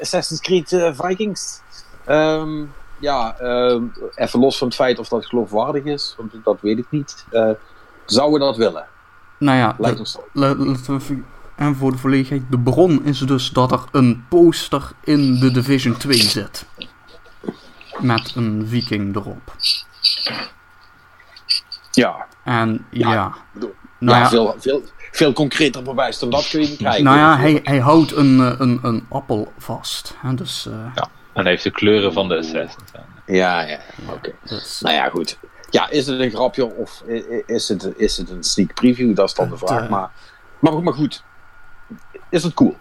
Assassin's Creed Vikings. Ehm, ja, ehm, even los van het feit of dat geloofwaardig is, want dat weet ik niet. Eh, zouden we dat willen? nou ja, Lijkt ons zo. en voor de volledigheid, de bron is dus dat er een poster in de Division 2 zit. Met een viking erop. Ja, En ja, Ja, bedoel, nou ja, ja, Veel, veel, veel concreter bewijs dan dat kun je niet krijgen. Nou ja, hij, hij houdt een, eh, een, een appel vast. Hè, dus, eh, Ja. En heeft de kleuren van de Assassins aan. Ja, ja, oké. dus Nou ja, goed. Ja, is het een grapje of is het, is het een sneak preview? Dat is dan de Het, vraag. eh, Maar, maar, goed- maar goed, is het cool?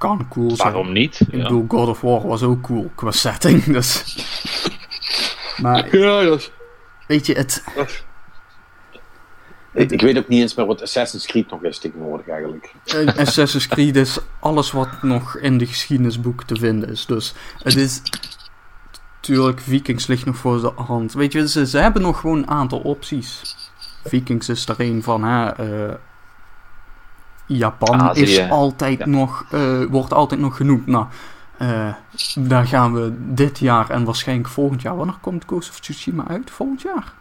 Kan cool zijn. Waarom niet? Ik Ja. bedoel, God of War was ook cool qua setting. Dus. Maar Ja, dat is... weet je, het. Ik, ik weet ook niet eens meer wat Assassin's Creed nog is tegenwoordig eigenlijk. Eh, Assassin's Creed is alles wat nog in de geschiedenisboek te vinden is. Dus het is. Tuurlijk, Vikings ligt nog voor de hand. Weet je, ze, ze hebben nog gewoon een aantal opties. Vikings is er een van, hè. eh, Japan Azië, is altijd ja. nog, eh, wordt altijd nog genoemd. Nou, eh, daar gaan we dit jaar en waarschijnlijk volgend jaar. Wanneer komt Ghost of Tsushima uit? Volgend jaar?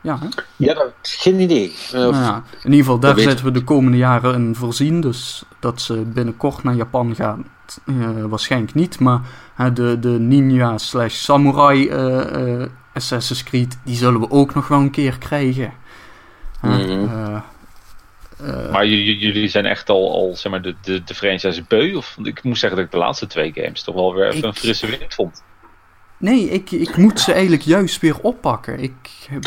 Ja, hè? Ja, dat, geen idee. Eh, Nou ja, in ieder geval, daar zitten we de komende jaren in voorzien. Dus dat ze binnenkort naar Japan gaan, eh, waarschijnlijk niet. Maar hè, de, de ninja slash samurai eh, eh, Assassin's Creed, die zullen we ook nog wel een keer krijgen. Mhm. Eh, eh, Maar jullie zijn echt al, al zeg maar, de, de, de franchise beu? Of, ik moet zeggen dat ik de laatste twee games toch wel weer even Ik- een frisse wind vond. nee, ik, ik moet ze eigenlijk juist weer oppakken. Ik heb...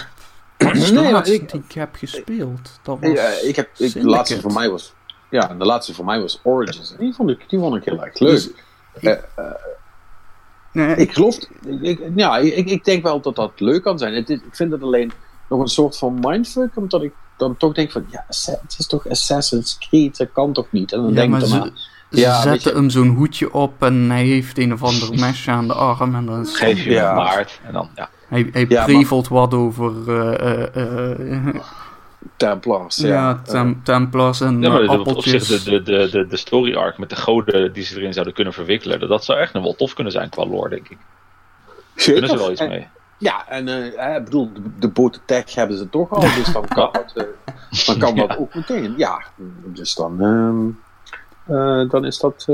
Nee, maar ik- die ik heb gespeeld? Dat was Ja, ik heb, ik, de laatste voor mij was. Ja, de laatste voor mij was Origins. Die vond ik, die vond ik heel erg leuk. Dus- Eh, Nee, ik geloof. Ik, ik- ja, ik, ik denk wel dat dat leuk kan zijn. Het ik vind het alleen nog een soort van mindfuck, omdat ik dan toch denk van ja, het is toch Assassin's Creed, dat kan toch niet? En dan Ja, denk maar ik ze, daarna, ze Ja, zetten je- hem zo'n hoedje op en hij heeft een of ander mesje aan de arm. En dan is Geef je Ja. een maart en dan, ja. hij, hij Ja, maar- prevelt wat over eh, eh, eh, Templars. ja, Ja, tem, Templars en Ja, maar de- op zich appeltjes. de, de, de, de, de story arc met de goden die ze erin zouden kunnen verwikkelen, dat, dat zou echt nog wel tof kunnen zijn qua lore, denk ik. Zeker. Kunnen ze wel iets En- mee. Ja, en eh, ik bedoel, de, de botentech hebben ze toch al, dus dan kan dat, eh, dan kan dat ook meteen. Ja, dus dan, ehm, eh, dan, is dat,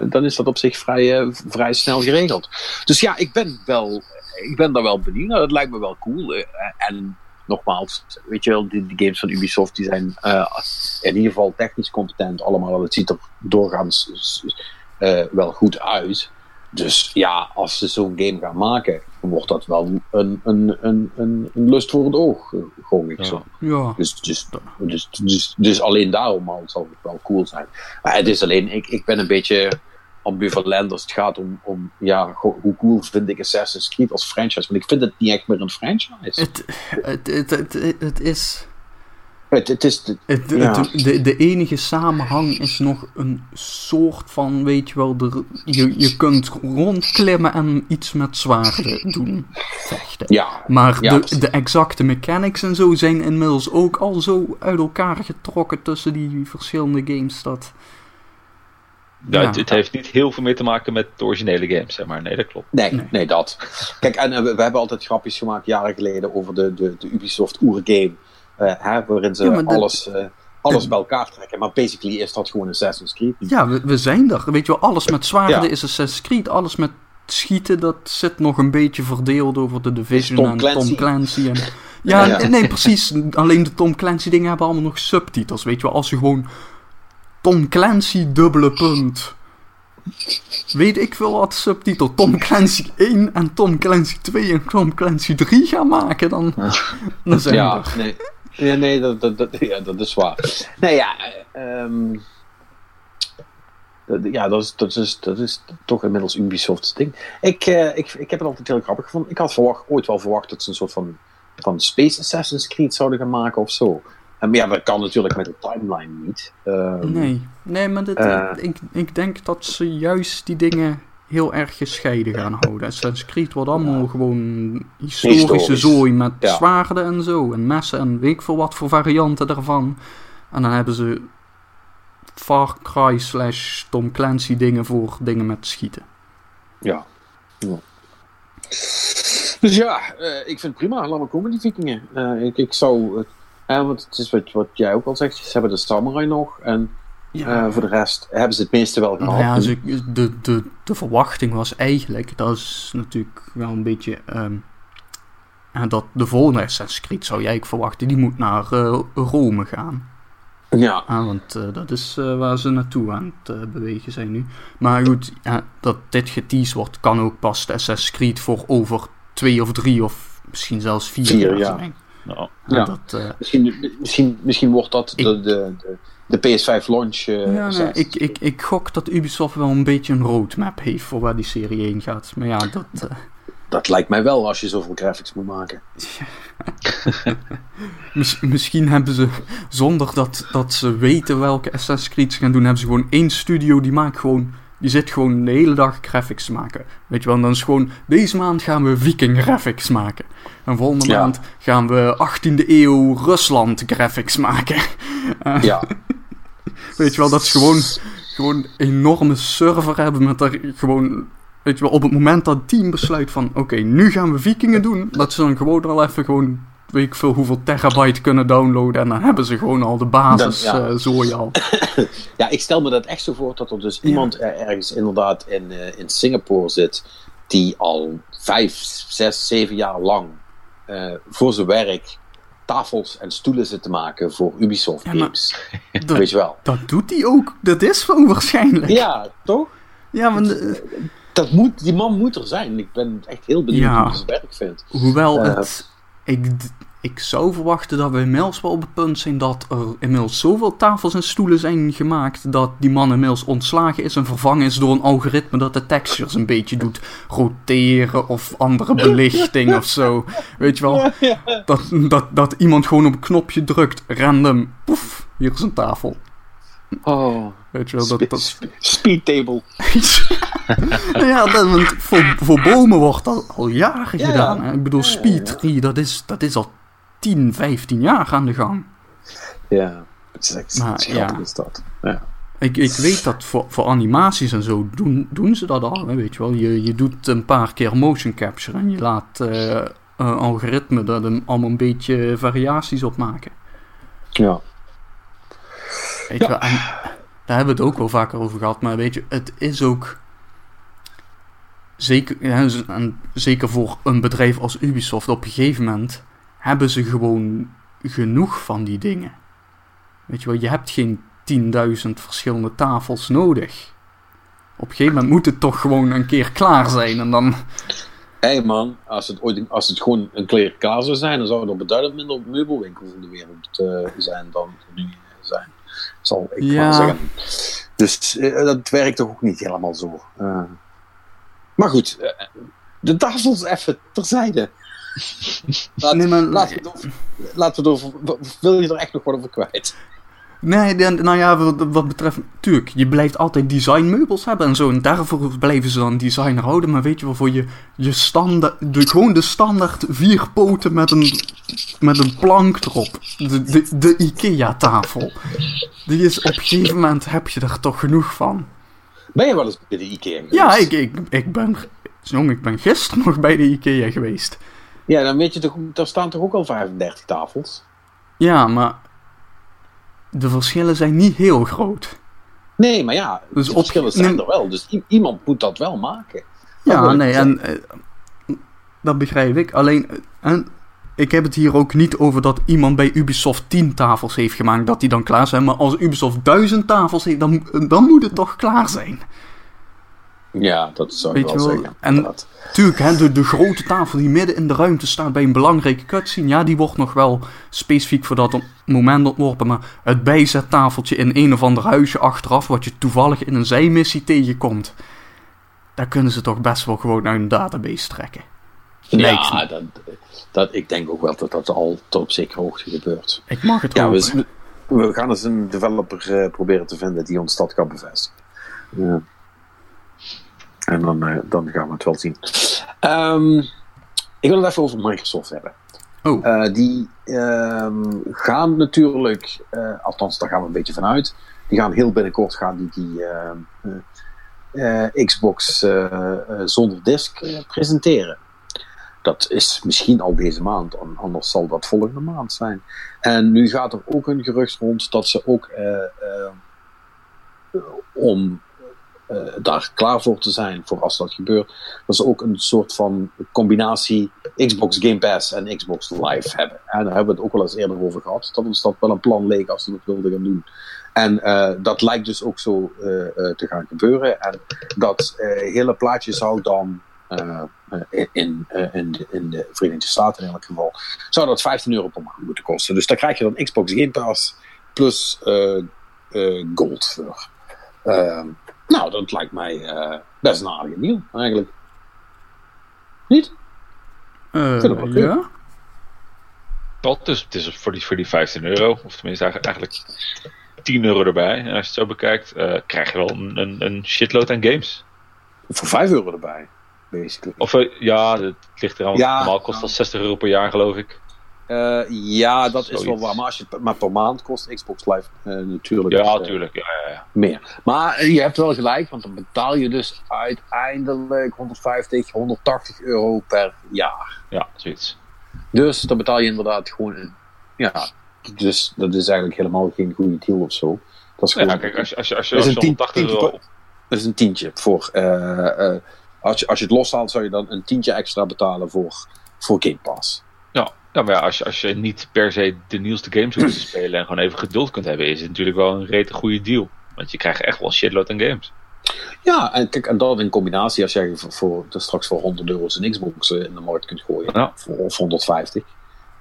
dan is dat op zich vrij, vrij snel geregeld. Dus ja, ik ben, wel, ik ben daar wel benieuwd naar. Dat lijkt me wel cool. en nogmaals, weet je wel, die, die games van Ubisoft die zijn in ieder geval technisch competent allemaal. Het ziet er doorgaans wel goed uit. Dus ja, als ze zo'n game gaan maken, dan wordt dat wel een, een, een, een, een lust voor het oog, eh, gong ik Ja. zo. Ja, Dus, dus, dus, dus, dus alleen daarom al zal het wel cool zijn. Maar het is alleen, ik, ik ben een beetje ambivalent als het gaat om, om ja, hoe cool vind ik Assassin's Creed als franchise. Want ik vind het niet echt meer een franchise. het, het, het, het is... Het, het is, de- Het, Ja. het- de, de enige samenhang is nog een soort van, weet je wel, de, je, je kunt rondklimmen en iets met zwaarden doen, vechten. ja, Maar Ja, de, de exacte mechanics en zo zijn inmiddels ook al zo uit elkaar getrokken tussen die verschillende games. Dat, Ja, Ja. Het, het heeft niet heel veel meer te maken met de originele games, zeg maar. Nee, dat klopt. Nee, Nee. nee. dat. Kijk, en eh, we, we hebben altijd grapjes gemaakt jaren geleden over de, de, de Ubisoft oergame. Eh hè, waarin ze Ja, alles, eh, alles bij elkaar trekken. Maar basically is dat gewoon Assassin's Creed. ja, we, we zijn er. Weet je wel, alles met zwaarden Ja. is Assassin's Creed. Alles met schieten, dat zit nog een beetje verdeeld over de Division Tom en Clancy. Tom Clancy. En, ja, Ja. nee, precies. Alleen de Tom Clancy dingen hebben allemaal nog subtitels. Weet je wel, als je gewoon Tom Clancy dubbele punt. Weet ik veel wat subtitel Tom Clancy 1 en Tom Clancy 2 en Tom Clancy 3 gaan maken, dan, dan zijn we Ja, er. nee, ja, nee dat, dat, dat, ja, dat is waar. Nee, ja, eh, ehm, dat- ja dat, is, dat, is, dat is toch inmiddels Ubisoft's ding. Ik, eh, ik, ik heb het altijd heel grappig gevonden. Ik had verwacht, ooit wel verwacht dat ze een soort van, van Space Assassin's Creed zouden gaan maken of zo. En, maar ja, dat kan natuurlijk met de timeline niet. Ehm, Nee, nee maar dit, Eh. ik, ik denk dat ze juist die dingen heel erg gescheiden gaan houden. Assassin's Creed wordt allemaal gewoon historische Historisch. zooi met Ja. zwaarden en zo. En messen en weet ik veel wat voor varianten daarvan. En dan hebben ze Far Cry slash Tom Clancy dingen voor dingen met schieten. Ja. ja. Dus ja, eh, ik vind het prima. Laat maar komen, die vikingen. Eh, ik, ik zou... het- eh, want het is wat, wat jij ook al zegt. Ze hebben de samurai nog. En eh, voor de rest hebben ze het meeste wel gehad. Nou ja, ze, de, de, de verwachting was eigenlijk, dat is natuurlijk wel een beetje, ehm, en dat de volgende Assassin's Creed zou jij verwachten, die moet naar eh, Rome gaan. ja. Ah, want eh, dat is eh, waar ze naartoe aan het bewegen zijn nu. Maar goed, ja, dat dit geteased wordt, kan ook pas de Assassin's Creed voor over twee of drie of misschien zelfs vier, Vier, jaar ja. zijn. Nou, Ja, Ja. dat, eh, Misschien, misschien, misschien wordt dat Ik- de, de, de, de PS5 launch. eh, ja, nee, ik, ik, ik gok dat Ubisoft wel een beetje een roadmap heeft voor waar die serie heen gaat. Maar ja, dat... eh, Dat lijkt mij wel als je zoveel graphics moet maken. mis- misschien hebben ze, zonder dat, dat ze weten welke Assassin's Creed ze gaan doen, hebben ze gewoon één studio die maakt gewoon, die zit gewoon de hele dag graphics te maken. Weet je wel, en dan is gewoon, deze maand gaan we viking graphics maken. En volgende Ja. maand gaan we 18e eeuw Rusland graphics maken. Eh, Ja, Weet je wel, dat ze gewoon, gewoon een enorme server hebben met daar gewoon... Weet je wel, op het moment dat het team besluit van... Oké, nu gaan we vikingen doen. Dat ze dan gewoon al even gewoon... Weet ik veel hoeveel terabyte kunnen downloaden. En dan hebben ze gewoon al de basis Dan- ja. eh, zooi al. ja, ik stel me dat echt zo voor dat er dus iemand er ergens inderdaad in, eh, in Singapore zit. die al vijf, zes, zeven jaar lang eh, voor zijn werk tafels en stoelen zit te maken voor Ubisoft Ja, games. Dat, Weet je wel? dat doet hij ook. Dat is waarschijnlijk. Ja, toch? Ja, want, Dat moet, die man moet er zijn. Ik ben echt heel benieuwd Ja. hoe hij zijn werk vindt. hoewel het... Ik, ik zou verwachten dat we inmiddels wel op het punt zijn dat er inmiddels zoveel tafels en stoelen zijn gemaakt dat die man inmiddels ontslagen is en vervangen is door een algoritme dat de textures een beetje doet roteren of andere belichting of zo. Weet je wel? Dat, dat, dat iemand gewoon op een knopje drukt, random, poef, hier is een tafel. Oh, Weet je wel, dat... dat... speed table. Ja, dat, want voor, voor bomen wordt dat al jaren Ja, gedaan. ja. Ik bedoel, Speed 3, dat is, dat is al 10, 15 jaar aan de gang. Ja, het is echt Maar, schattig ja. is dat. Ja. Ik, ik weet dat voor, voor animaties en zo doen, doen ze dat al. Hè? Weet je wel, je, je doet een paar keer motion capture en je laat eh, een algoritme daar allemaal een beetje variaties op maken. ja. Weet je wel, en daar hebben we het ook wel vaker over gehad, maar weet je, het is ook. Zeker, en zeker voor een bedrijf als Ubisoft, op een gegeven moment hebben ze gewoon genoeg van die dingen. Weet je wel, je hebt geen 10.000 verschillende tafels nodig. Op een gegeven moment moet het toch gewoon een keer klaar zijn en dan. Hé hey man, als het, ooit, als het gewoon een keer klaar zou zijn, dan zou er beduidend minder meubelwinkels in de wereld eh, zijn dan nu zijn. Zal ik Ja. zeggen. Dus eh, dat werkt toch ook niet helemaal zo. Eh, maar goed, de tafels even terzijde. Laat, Nee, maar- laten we het over- laten we het over, wil je er echt nog wat over kwijt? Nee, dan- nou ja, wat, wat betreft. Tuurlijk, je blijft altijd designmeubels hebben en zo. En daarvoor blijven ze dan designer houden. Maar weet je wel, voor je, je standaard. De, gewoon de standaard vier poten met een, met een plank erop. De, de, de IKEA-tafel. Die is op een gegeven moment heb je er toch genoeg van. Ben je wel eens bij de IKEA geweest? Ja, ik, ik, ik ben. Jong, ik ben gisteren nog bij de IKEA geweest. Ja, dan weet je toch, daar staan toch ook al 35 tafels? Ja, maar. De verschillen zijn niet heel groot. Nee, maar ja, Dus de verschillen zijn nee. er wel. Dus iemand moet dat wel maken. Ja, Maar nee, en eh, dat begrijp ik. Alleen, eh, en ik heb het hier ook niet over dat iemand bij Ubisoft 10 tafels heeft gemaakt, dat die dan klaar zijn. Maar als Ubisoft 1000 tafels heeft, dan, dan moet het toch klaar zijn. Ja, dat zou ik wel zeggen. en- inderdaad. Tuurlijk, hè, de, de grote tafel die midden in de ruimte staat bij een belangrijke cutscene, ja, die wordt nog wel specifiek voor dat moment ontworpen. Maar het bijzettafeltje in een of ander huisje achteraf, wat je toevallig in een zijmissie tegenkomt, daar kunnen ze toch best wel gewoon uit een database trekken. Lijkt Ja, me. dat, dat, ik denk ook wel dat dat al tot op zekere hoogte gebeurt. Ik mag het Ja, we, we gaan eens een developer eh, proberen te vinden die ons dat kan bevestigen. Ja. En dan, eh, dan gaan we het wel zien. Ehm, ik wil het even over Microsoft hebben. Oh. Eh, die ehm, gaan natuurlijk, eh, althans daar gaan we een beetje vanuit, die gaan heel binnenkort gaan die, die ehm, eh, eh, Xbox eh, eh, zonder disc eh, presenteren. Dat is misschien al deze maand, an- anders zal dat volgende maand zijn. En nu gaat er ook een gerucht rond dat ze ook eh, eh, om eh, daar klaar voor te zijn voor als dat gebeurt, dat ze ook een soort van combinatie Xbox Game Pass en Xbox Live hebben. En daar hebben we het ook wel eens eerder over gehad, dat ons dat wel een plan leek als ze dat wilden gaan doen. En dat lijkt dus ook zo te gaan gebeuren. En dat hele plaatje zou dan eh, eh, in, eh, in, de, in de Verenigde Staten in elk geval, zou dat 15 euro per maand moeten kosten. Dus daar krijg je dan Xbox Game Pass plus eh, eh, Gold voor. Ehm, nou, dat lijkt mij eh, best een aardige deal, eigenlijk. Niet? Eh, wel ja? Wat dus, het is voor die, voor die 15 euro, of tenminste eigenlijk 10 euro erbij. En als je het zo bekijkt, uh, krijg je wel een, een, een, shitload aan games. Voor 5 euro erbij, basically. Of uh, ja, het ligt er aan. Ja, normaal kost dat 60 euro per jaar, geloof ik. Uh, ja, dat Zoiets. is wel waar. Maar, als je, maar per maand kost Xbox Live natuurlijk. Ja, natuurlijk. Ja, ja, ja. Meer. Maar je hebt wel gelijk, want dan betaal je dus uiteindelijk 150, 180 euro per jaar. Ja, zoiets. Dus dan betaal je inderdaad gewoon. Ja, dus dat is eigenlijk helemaal geen goede deal of zo. Dat is gewoon, ja, kijk, als je, als je, als je, als je 180 euro... Dat is een tientje voor... Als, je, als je het loshaalt, zou je dan een tientje extra betalen voor, voor Game Pass. Ja, maar ja, als, je, als je niet per se de nieuwste games hoeft te spelen en gewoon even geduld kunt hebben, is het natuurlijk wel een rete goede deal. Want je krijgt echt wel shitload aan games. Ja, en kijk, en dat in combinatie, als jij voor, voor, straks voor 100 euro een Xbox in de markt kunt gooien, ja. voor, of 150,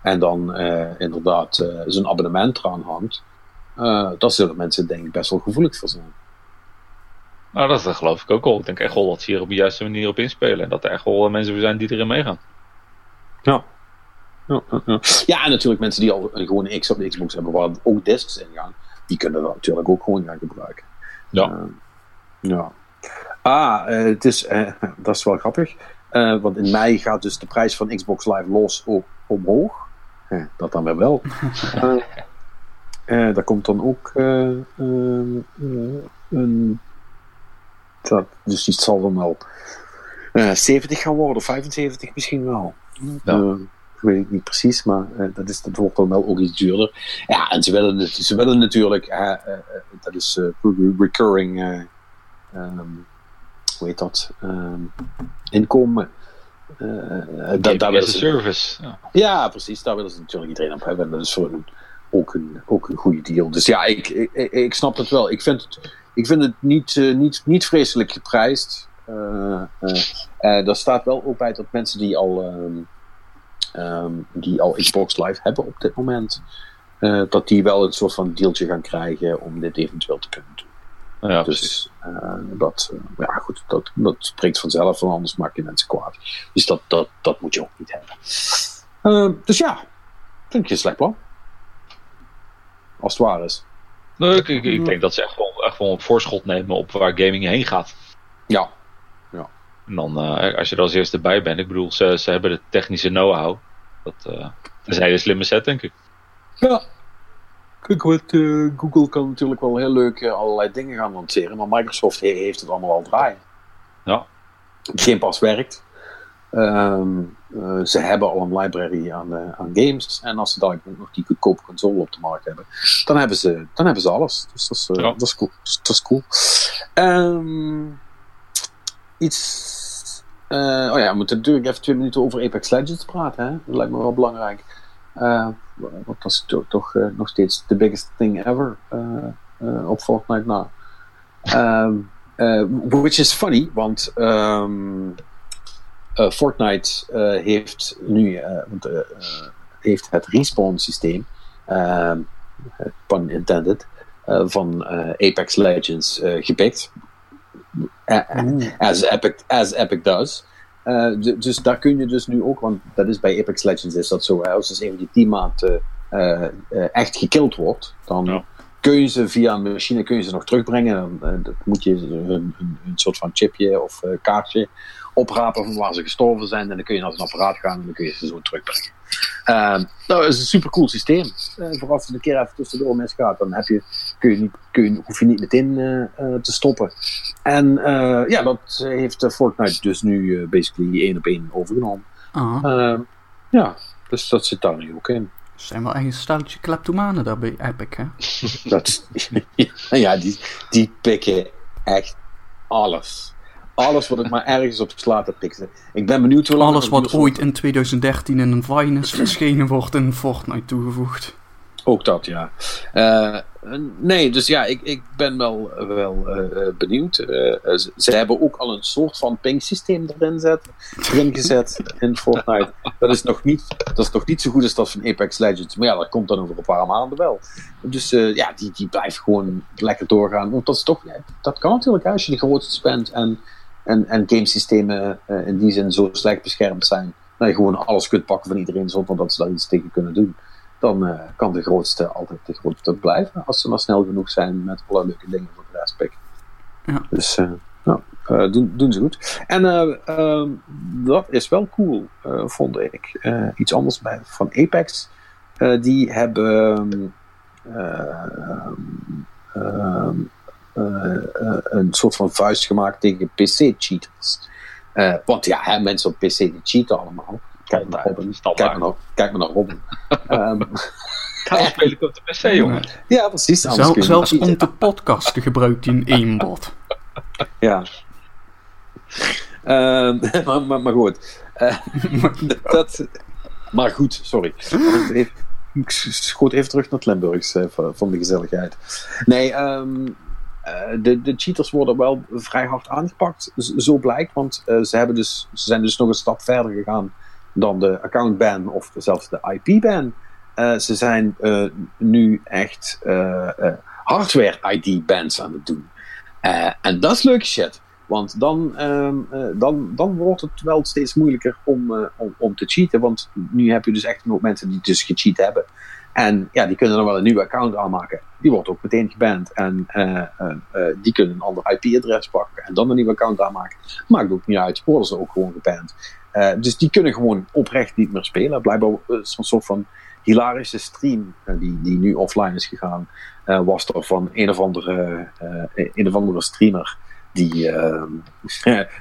en dan uh, inderdaad uh, zijn abonnement eraan hangt, uh, daar zullen mensen denk ik best wel gevoelig voor zijn. Nou, dat, dat geloof ik ook al. Ik denk echt wel dat ze hier op de juiste manier op inspelen. En dat er echt wel mensen zijn die erin meegaan. Ja. Ja, ja, ja, en natuurlijk mensen die al gewoon een X op de Xbox hebben waar ook discs in gaan, die kunnen dat natuurlijk ook gewoon gaan gebruiken. Ja. ja. Ah, het is, dat is wel grappig. want in mei gaat dus de prijs van Xbox Live los ook omhoog dat dan weer wel. daar komt dan ook een. Dat, dus die zal dan wel 70 gaan worden, of 75 misschien wel. Ja. weet ik niet precies, maar dat, is, dat wordt dan wel ook iets duurder. Ja, en ze willen, ze willen natuurlijk, dat is recurring, um, hoe heet dat, um, inkomen. Uh, da, daar ze, service. Ja. ja. precies. Daar willen ze natuurlijk iedereen op hebben. En dat is voor ook, een, ook een goede deal. Dus ja, ik, ik, ik snap het wel. Ik vind het, ik vind het niet, uh, niet, niet vreselijk geprijsd. Uh, daar staat wel ook bij dat mensen die al, um, um, die al Xbox Live hebben op dit moment, dat die wel een soort van dealtje gaan krijgen om dit eventueel te kunnen doen. Ja, dus uh, dat, uh, ja, goed, dat, dat spreekt vanzelf, want anders maak je mensen kwaad. Dus dat, dat, dat moet je ook niet hebben. Uh, dus ja, vind ik een slecht plan. Als het waar is. Nee, ik, ik, ik, denk dat ze echt wel, echt wel een voorschot nemen op waar gaming heen gaat. Ja. ja. En dan, als je er als eerste bij bent, ik bedoel, ze, ze hebben de technische know-how. Dat, dat is een hele slimme set, denk ik. Ja, Kijk, wat, uh, Google kan natuurlijk wel heel leuk uh, allerlei dingen gaan lanceren, maar Microsoft he heeft het allemaal al draaien. Ja. Geen pas werkt. Um, uh, ze hebben al een library aan, aan games. En als ze dan nog die goedkope console op de markt hebben, dan hebben ze, dan hebben ze alles. Dus dat is, ja. dat is cool. Dus, dat is cool. Um, iets. oh ja, we moeten natuurlijk even twee minuten over Apex Legends praten. Hè? Dat lijkt me wel belangrijk. Want dat is toch, toch nog steeds the biggest thing ever op Fortnite na. Um, which is funny, want um, Fortnite heeft nu heeft het respawn systeem, ehm, pun intended, van Apex Legends gepikt. As Epic, as Epic does. Uh, dus daar kun je dus nu ook, want dat is bij Apex Legends is dat zo, als dus een van die teammaten uh, uh, echt gekild wordt, dan ja. kun je ze via een machine kun je ze nog terugbrengen. Dan moet je een, een, een, soort van chipje of kaartje oprapen van waar ze gestorven zijn en dan kun je naar een apparaat gaan en dan kun je ze zo terugbrengen. Uh, dat is een super cool systeem. Uh, voor als het een keer even tussendoor misgaat, dan heb je, kun je niet, kun je, hoef je niet meteen uh, te stoppen. En ja, dat heeft Fortnite dus nu basically één op één overgenomen. Uh-huh. ja, dus dat zit daar nu ook in. zijn wel echt een steltje kleptomanen daar bij Epic, hè? dat, ja, die, die pikken echt alles alles wat ik maar ergens op slaat te pikken. Ik ben benieuwd hoe lang... Alles wat ooit in 2013 in een Finance verschenen wordt in Fortnite toegevoegd. Ook dat, ja. Uh, nee, dus ja, ik, ik ben wel, wel uh, benieuwd. Uh, ze hebben ook al een soort van ping systeem erin, zet, erin gezet in Fortnite. Dat is, nog niet, dat is nog niet zo goed als dat van Apex Legends. Maar ja, dat komt dan over een paar maanden wel. Dus ja, die, die blijft gewoon lekker doorgaan. Want dat is toch, dat kan natuurlijk als je de grootste bent en en, en gamesystemen uh, in die zin zo slecht beschermd zijn nou, je gewoon alles kunt pakken van iedereen zonder dat ze daar iets tegen kunnen doen, dan eh, kan de grootste altijd de grootste blijven. Als ze maar snel genoeg zijn met alle leuke dingen voor de rest pikken. Ja. Dus uh, nou, doen, doen ze goed. En ehm, dat is wel cool, vond ik. iets anders bij, van Apex. die hebben ehm, een soort van vuist gemaakt tegen PC-cheaters. want ja, hè, mensen op PC die cheaten allemaal. Kijk naar Robin. Kijk maar naar, kijk maar naar Robin. um, Daarom speel ik op de PC, jongen. Ja, precies. Zel, zelfs om te podcasten gebruikt hij een aimbot. Ja. Um, maar, maar, maar, goed. Uh, dat, maar goed, sorry. Ik schoot even terug naar het Limburgs uh, van de gezelligheid. Nee, um, de, de cheaters worden wel vrij hard aangepakt, zo blijkt. Want ze, hebben dus, ze zijn dus nog een stap verder gegaan dan de account ban of zelfs de IP ban. Uh, ze zijn nu echt hardware ID bans aan het doen. en dat is leuke shit. Want dan, ehm, dan, dan wordt het wel steeds moeilijker om, om, om, te cheaten. Want nu heb je dus echt nog mensen die dus gecheat hebben. En ja, die kunnen dan wel een nieuwe account aanmaken. Die wordt ook meteen geband. En die kunnen een ander IP-adres pakken. En dan een nieuwe account aanmaken. Maakt ook niet uit. Worden ze ook gewoon geband. Dus die kunnen gewoon oprecht niet meer spelen. Blijkbaar een soort van hilarische stream die, die nu offline is gegaan. Was er van een of andere, een of andere streamer. Die, ehm,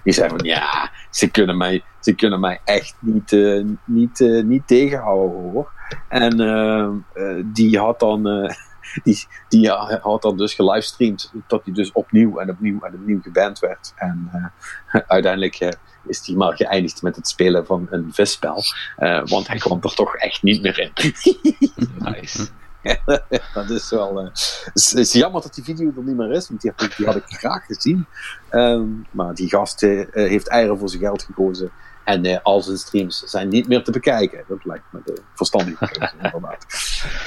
die zei van ja, ze kunnen mij, ze kunnen mij echt niet, niet, niet tegenhouden hoor. En ehm, die had dan. die, die had dan dus gelivestreamd dat hij dus opnieuw en opnieuw en opnieuw geband werd. En uiteindelijk is hij maar geëindigd met het spelen van een visspel. Uh, want hij kwam er toch echt niet meer in. nice. dat is wel. Uh, het is jammer dat die video er niet meer is, want die, die had ik graag gezien. Um, maar die gast uh, heeft eieren voor zijn geld gekozen. En uh, al zijn streams zijn niet meer te bekijken. Dat lijkt me de verstandige keuze, inderdaad.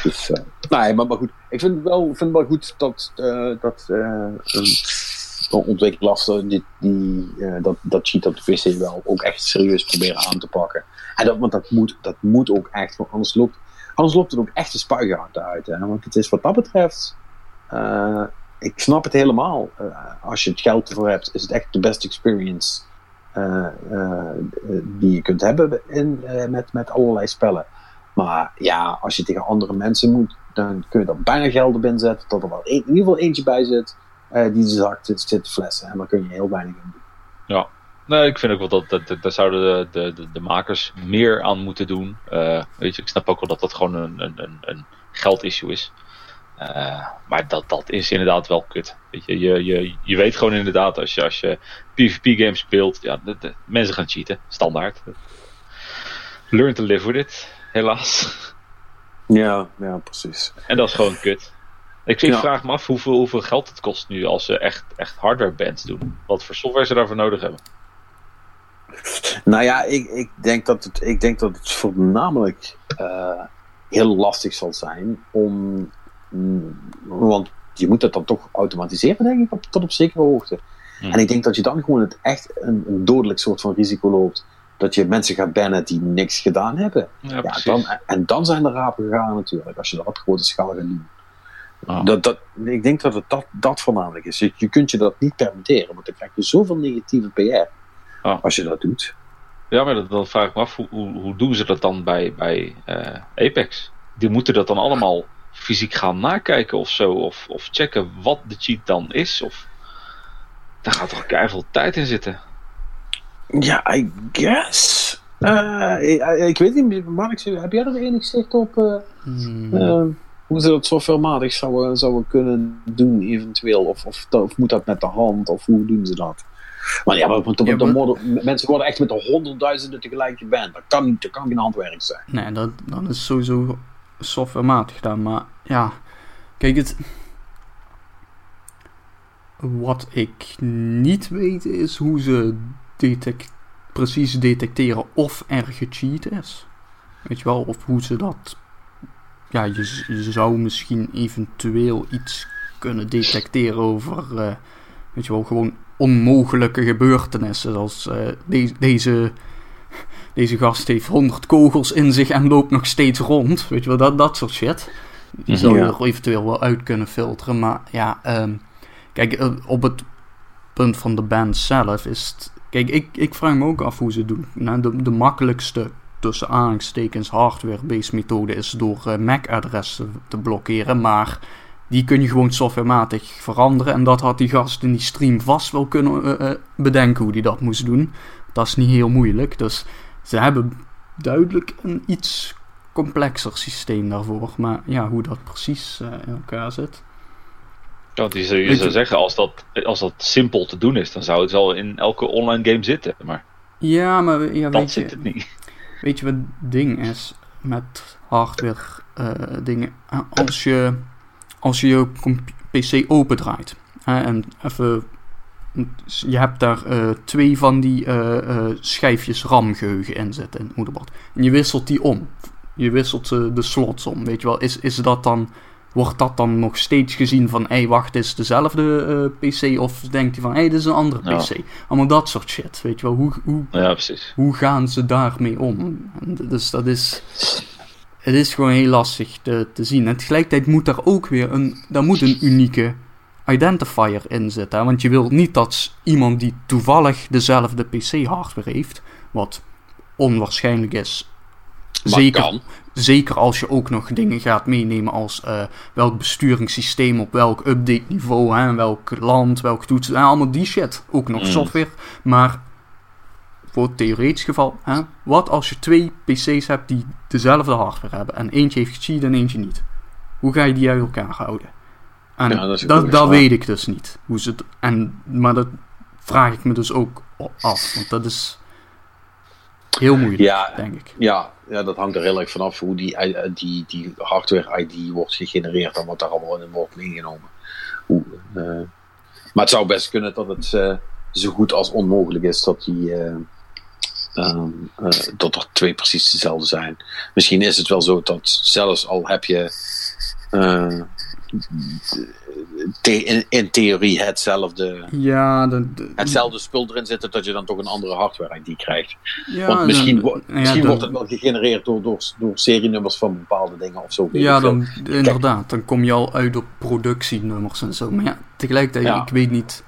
Dus, nee, maar, maar goed. Ik vind het wel, vind wel goed dat, dat ontwikkelaars die, die, uh, dat, dat cheat op de PC wel ook echt serieus proberen aan te pakken. En dat, want dat moet, dat moet ook echt, want anders loopt, anders loopt het ook echt de spuigaard uit. Hè? Want het is wat dat betreft, uh, ik snap het helemaal. Uh, als je het geld ervoor hebt, is het echt de best experience die je kunt hebben in, met, met allerlei spellen. Maar ja, als je tegen andere mensen moet, dan kun je er bijna geld op inzetten, dat er wel in ieder geval eentje bij zit die zak zit, zit flessen. En daar kun je heel weinig in doen. Ja, nee, ik vind ook wel dat, dat, dat daar zouden de, de, de, makers meer aan moeten doen. Uh, weet je, ik snap ook wel dat dat gewoon een, een, een geldissue is. Uh, maar dat, dat is inderdaad wel kut. Weet je, je, je, je weet gewoon inderdaad als je, als je PvP-games speelt, ja, de, de, mensen gaan cheaten, standaard. Learn to live with it, helaas. Ja, ja, precies. En dat is gewoon kut. Ik, ik vraag me af hoeveel, hoeveel geld het kost nu als ze echt, echt hardware bands doen. Wat voor software ze daarvoor nodig hebben. Nou ja, ik, ik, denk, dat het, ik denk dat het voornamelijk uh, heel lastig zal zijn om. Mm, want je moet dat dan toch automatiseren, denk ik, op, tot op zekere hoogte. Hmm. En ik denk dat je dan gewoon het echt een, een, dodelijk soort van risico loopt. Dat je mensen gaat bannen die niks gedaan hebben. Ja, ja dan, en dan zijn de rapen gegaan natuurlijk, als je dat op grote schaal gaat doen. Oh. Dat, dat, ik denk dat het dat, dat voornamelijk is. Je, je, kunt je dat niet permitteren, want dan krijg je zoveel negatieve PR oh. als je dat doet. Ja, maar dat, dan vraag ik me af, hoe, hoe, hoe, doen ze dat dan bij, bij uh, Apex? Die moeten dat dan allemaal fysiek gaan nakijken of zo, of, of checken wat de cheat dan is? Of, daar gaat toch veel tijd in zitten? Ja, I guess. Uh, ik, ik, weet niet, Mark, heb jij er enig zicht op? Uh, hmm. uh, hoe ze dat softwarematig zouden, zouden kunnen doen, eventueel. Of, of, of, moet dat met de hand, of hoe doen ze dat? Maar ja, want, ja, maar... Worden, mensen worden echt met de honderdduizenden tegelijk geband. Dat kan, dat kan geen handwerk zijn. Nee, dat, dat is sowieso softwarematig gedaan. Maar ja, kijk, het. Wat ik niet weet is hoe ze detect, precies detecteren of er gecheat is. Weet je wel, of hoe ze dat ja, je, je, zou misschien eventueel iets kunnen detecteren over, uh, weet je wel, gewoon onmogelijke gebeurtenissen. Zoals uh, de, deze, deze gast heeft 100 kogels in zich en loopt nog steeds rond. Weet je wel, dat, dat soort shit. Die zou je Ja. er eventueel wel uit kunnen filteren. Maar ja, ehm, kijk, eh, op het punt van de band zelf is het... Kijk, ik, ik vraag me ook af hoe ze doen. Nou, de, de makkelijkste, tussen aanhalingstekens, hardware-based methode is door eh, MAC-adressen te blokkeren. Maar die kun je gewoon softwarematig veranderen. En dat had die gast in die stream vast wel kunnen eh, eh, bedenken hoe die dat moest doen. Dat is niet heel moeilijk. Dus ze hebben duidelijk een iets complexer systeem daarvoor. Maar ja, hoe dat precies eh, in elkaar zit. Ja, want je zou, je zeggen, als dat, als dat simpel te doen is, dan zou het wel in elke online game zitten. Maar Ja, maar ja, dat weet, zit je, het niet. weet je wat het ding is met hardware dingen? Als je, als je je PC opendraait hè, en even... Je hebt daar eh, twee van die eh, eh, schijfjes RAM-geheugen in zitten in het moederbord. En je wisselt die om. Je wisselt de slots om, weet je wel. Is, is dat dan... Wordt dat dan nog steeds gezien van, hé, wacht, dit is dezelfde eh, PC? Of denkt hij van, hé, dit is een andere Ja. PC? Allemaal dat soort shit, weet je wel. Hoe, hoe, Ja, precies. hoe gaan ze daarmee om? En Dus dat is. Het is gewoon heel lastig te, te zien. En tegelijkertijd moet daar ook weer een. Daar moet een unieke identifier in zitten. hè. Want je wilt niet dat iemand die toevallig dezelfde PC-hardware heeft. Wat onwaarschijnlijk is. Maar Zeker, kan. zeker als je ook nog dingen gaat meenemen als eh, welk besturingssysteem op welk update niveau, hè, welk land, welk toets, en allemaal die shit. Ook nog Mm. software. Maar voor het theoretisch geval, hè, wat als je twee PC's hebt die dezelfde hardware hebben en eentje heeft gecheat en eentje niet? Hoe ga je die uit elkaar houden? En Ja, dat dat, weet ik dus niet. Hoe ze het, en, maar dat vraag ik me dus ook af, want dat is heel moeilijk, Ja, denk ik. Ja, ja, dat hangt er heel erg vanaf hoe die, eh, die, die hardware-ID wordt gegenereerd en wat daar allemaal in wordt meegenomen. Hoe, eh, maar het zou best kunnen dat het eh, zo goed als onmogelijk is dat, die, ehm, eh, dat er twee precies dezelfde zijn. Misschien is het wel zo dat zelfs al heb je eh, the- in, in theorie hetzelfde, Ja, de, de- hetzelfde spul erin zitten, dat je dan toch een andere hardware-ID krijgt. ja, Want misschien, dan- wo- ja, misschien dan- wordt het wel gegenereerd door, door, door serienummers van bepaalde dingen of zo. Ja, dan, inderdaad. Dan kom je al uit op productienummers en zo. Maar ja, tegelijkertijd, ik weet niet...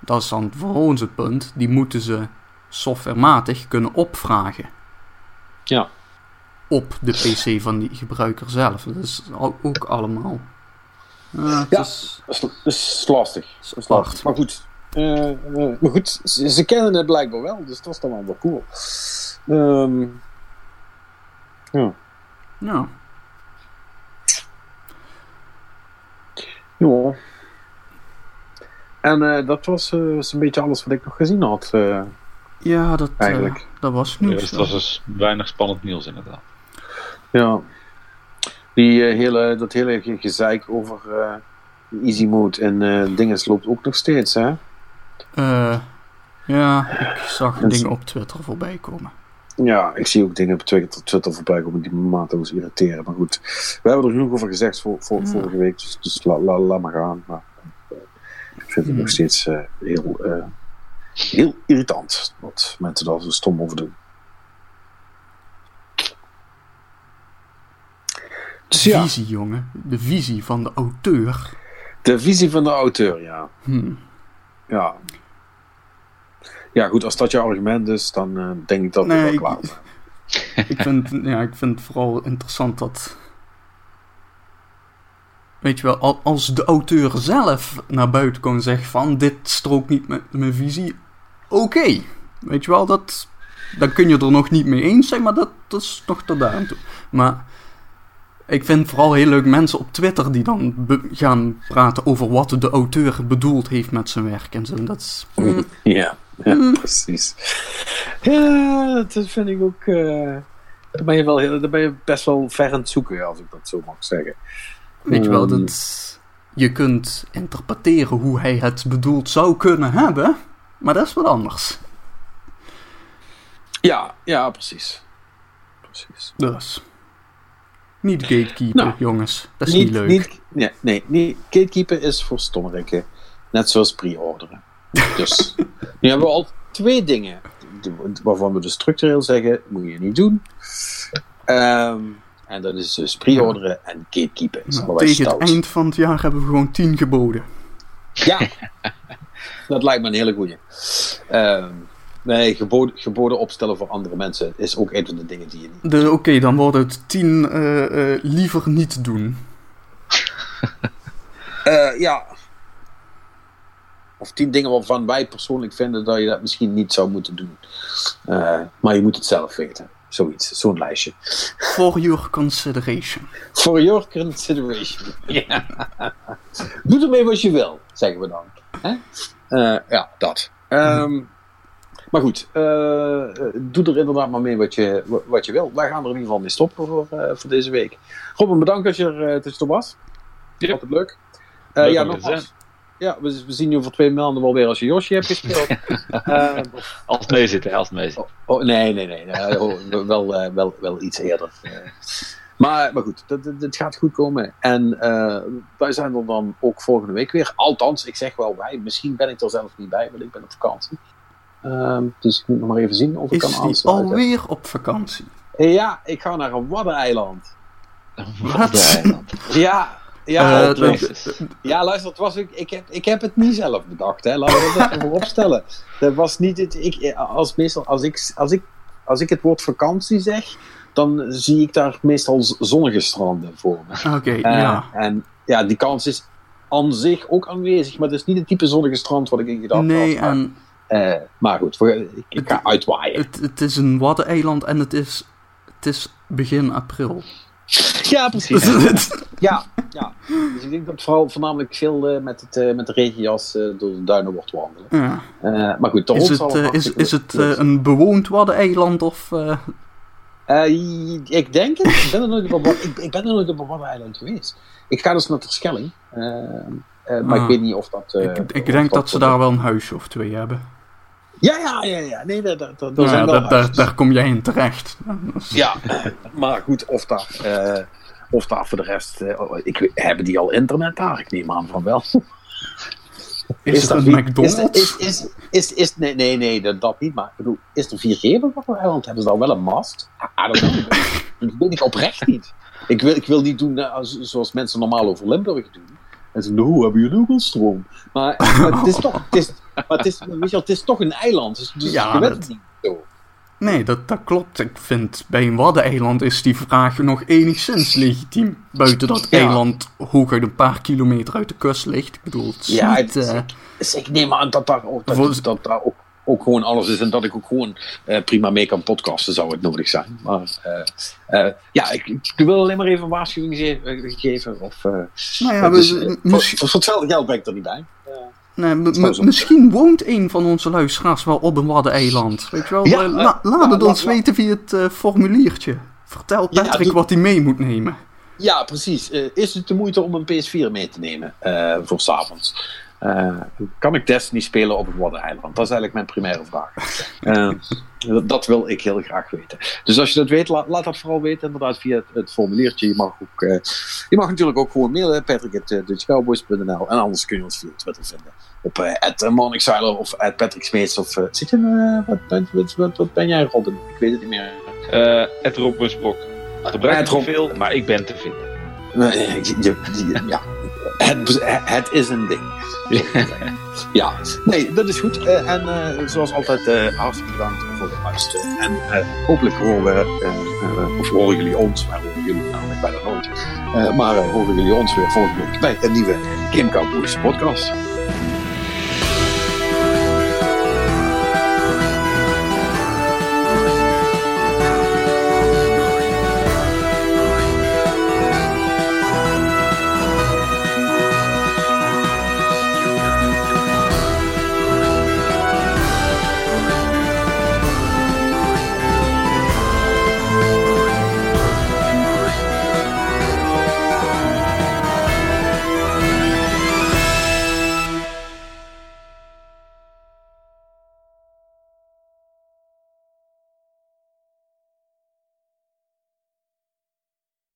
Dat is dan voor ons het punt. Die moeten ze softwarematig kunnen opvragen Ja. op de PC van die gebruiker zelf. Dat is ook allemaal... Ja, het Ja. is Dat is, lastig. Dat is lastig. Maar goed, eh, eh, maar goed ze, ze kennen het blijkbaar wel, dus dat is dan wel wel cool. Ehm, ja. Ja. ja. En eh, dat was zo'n beetje alles wat ik nog gezien had. Ja, dat, eh, dat was Ja, nieuws. dus het was dus weinig spannend nieuws inderdaad. ja. Die, eh, hele, dat hele ge- gezeik over eh, easy mode en eh dingen loopt ook nog steeds, hè? Eh, ja, ik zag dingen op Twitter voorbij komen. Ja, ik zie ook dingen op Twitter, Twitter voorbij komen die me mateloos irriteren. Maar goed, we hebben er genoeg over gezegd voor, voor, Ja. vorige week, dus, dus la- la- laat maar gaan. Maar, ik vind het Hmm. nog steeds heel, eh, heel irritant wat mensen daar zo stom over doen. Dus ja, Visie, jongen. De visie van de auteur. de visie van de auteur, ja. Hm. Ja, ja goed, als dat je argument is, dan eh, denk ik dat we Nee, wel ik- klaar zijn. ik, vind, ja, ik vind het vooral interessant dat. Weet je wel, al- als de auteur zelf naar buiten kan zeggen van dit strookt niet met mijn visie, oké. Weet je wel, dat, dan kun je er nog niet mee eens zijn, maar dat, dat is nog tot daar aan toe. Maar ik vind vooral heel leuk mensen op Twitter die dan gaan praten over wat de auteur bedoeld heeft met zijn werk en zo. Dat is, mm, Ja, ja Mm. precies. Ja, dat vind ik ook. eh daar, ben je wel heel, daar ben je best wel ver aan het zoeken, als ik dat zo mag zeggen. Weet je wel, Ehm. dat je kunt interpreteren hoe hij het bedoeld zou kunnen hebben, maar dat is wat anders. Ja, ja, precies. Precies. Dus. Niet gatekeeper, Nou, jongens. Dat is niet, leuk. Niet, nee, nee, gatekeeper is voor stommerikken. Net zoals pre-orderen. Dus, nu hebben we al twee dingen waarvan we dus structureel zeggen, moet je niet doen. Ehm, en dat is dus pre-orderen en gatekeeping. Nou, tegen het eind van het jaar hebben we gewoon 10 geboden. Ja, dat lijkt me een hele goeie. Ehm, nee, geboden, geboden opstellen voor andere mensen is ook een van de dingen die je niet. Oké, dan wordt het 10 uh, uh, liever niet doen. uh, ja. Of 10 dingen waarvan wij persoonlijk vinden dat je dat misschien niet zou moeten doen. Maar je moet het zelf weten. Zoiets, zo'n lijstje. For your consideration. For your consideration. Ja. Doe ermee wat je wil, zeggen we dan. Hè? Uh, ja, dat. Um, maar goed, uh, doe er inderdaad maar mee wat je, wat je wil. Wij gaan er in ieder geval mee stoppen voor, uh, voor deze week. Robin, bedankt dat je er tussendoor was. Ja. Altijd leuk. leuk ja, nogmaals. Ja, we, we, zien nu over twee maanden wel weer als je Yoshi hebt gespeeld. uh, als het mee zit, hè, als het mee zit. Oh, oh, nee, nee, nee. Uh, wel, uh, wel, wel iets eerder. Maar, maar goed, het gaat goed komen. En wij zijn er dan ook volgende week weer. Althans, ik zeg wel wij. Misschien ben ik er zelf niet bij, want ik ben op vakantie. Ehm, dus ik moet nog maar even zien of ik Is kan aansluiten. alweer op vakantie? Ja, ik ga naar een waddeneiland. Een waddeneiland? ja. Ja, Uh, was, ja, luister, het was ook, ik, heb, ik heb het niet zelf bedacht. Hè. Laten we dat even opstellen. Dat was niet het, ik, als, meestal, als, ik, als, ik, als ik het woord vakantie zeg, dan zie ik daar meestal zonnige stranden voor me. Oké, okay, uh, ja. En ja, die kans is aan zich ook aanwezig, maar het is niet het type zonnige strand wat ik in gedachten nee, had. En uh, maar goed, ik, ik ga uitwaaien. Het, het is een waddeneiland en het is, het is begin april. Ja, precies. ja, ja. Dus ik denk dat vooral voornamelijk veel uh, met, het, uh, met de regenjas door de duinen wordt wandelen. Ja. maar goed, de is het, is, is het een bewoond waddeneiland of... ik denk het. Ik ben er nooit op, ik, ik ben er nooit op een waddeneiland geweest. Ik ga dus naar Terschelling. maar Ah. ik weet niet of dat... ik ik denk dat, dat ze daar wel een huisje of twee hebben. Ja, ja, ja, ja. Nee, daar, daar, daar, nou, zijn wel daar, daar, daar, kom jij in terecht. Ja, maar goed, of daar, uh, of daar voor de rest. Uh, ik, hebben die al internet daar? Ik neem aan van wel. Is, is het een McDonald's? Is, is, is, is, is, nee, nee, nee, dat, dat niet. Maar ik bedoel, is er 4G op dat eiland? Hebben ze daar wel een mast? Ah, dat, dat weet ik oprecht niet. Ik wil, ik wil niet doen uh, zoals mensen normaal over Limburg doen. En ze nou, hebben jullie ook wel stroom? Maar, maar het is toch, het is, maar het is, weet je wel, het is toch een eiland, dus, dus ja, je weet het niet zo. Nee, dat, dat klopt. Ik vind bij een waddeneiland is die vraag nog enigszins legitiem. Buiten dat Ja. eiland hooguit een paar kilometer uit de kust ligt. Ik bedoel, het is Ja, niet, het is- eh, Dus ik neem aan dat daar ook, dat, dat daar ook, ook gewoon alles is en dat ik ook gewoon eh, prima mee kan podcasten, zou het nodig zijn. Maar eh, eh, ja, ik, ik wil alleen maar even een waarschuwing ge- geven. Of, eh, nou ja, we, dus, voor hetzelfde geld ben ik er niet bij. Nee, misschien woont een van onze luisteraars wel op een waddeneiland. Weet je wel? Ja, Eh, la- laat het ons weten via het eh, formuliertje. Vertel Ja, Patrick wat hij mee moet nemen. Ja, precies. Eh, is het de moeite om een PS4 mee te nemen eh, voor s'avonds? Eh kan ik Destiny spelen op het Waddeneiland? Dat is eigenlijk mijn primaire vraag. Eh, dat, dat wil ik heel graag weten. Dus als je dat weet, la- laat dat vooral weten. Inderdaad, via het, het formuliertje. Je mag, ook, eh, je mag natuurlijk ook gewoon mailen. Patrick.dutchcowboys.nl En anders kun je ons via Twitter vinden. Op uh, of Patrick Smeets. Of, zit je, wat, wat, wat, wat, wat ben jij, Robin? Ik weet het niet meer. Eh het Rob. Gebruik Het veel, maar ik ben te vinden. Ja, het, het is een ding. Ja, nee, dat is goed. Eh, en eh, zoals altijd, eh, hartstikke bedankt voor het luisteren. En hopelijk horen we, of horen jullie ons, maar horen jullie namelijk bijna nooit. Maar horen jullie ons weer volgende week bij een nieuwe Game Cowboys podcast.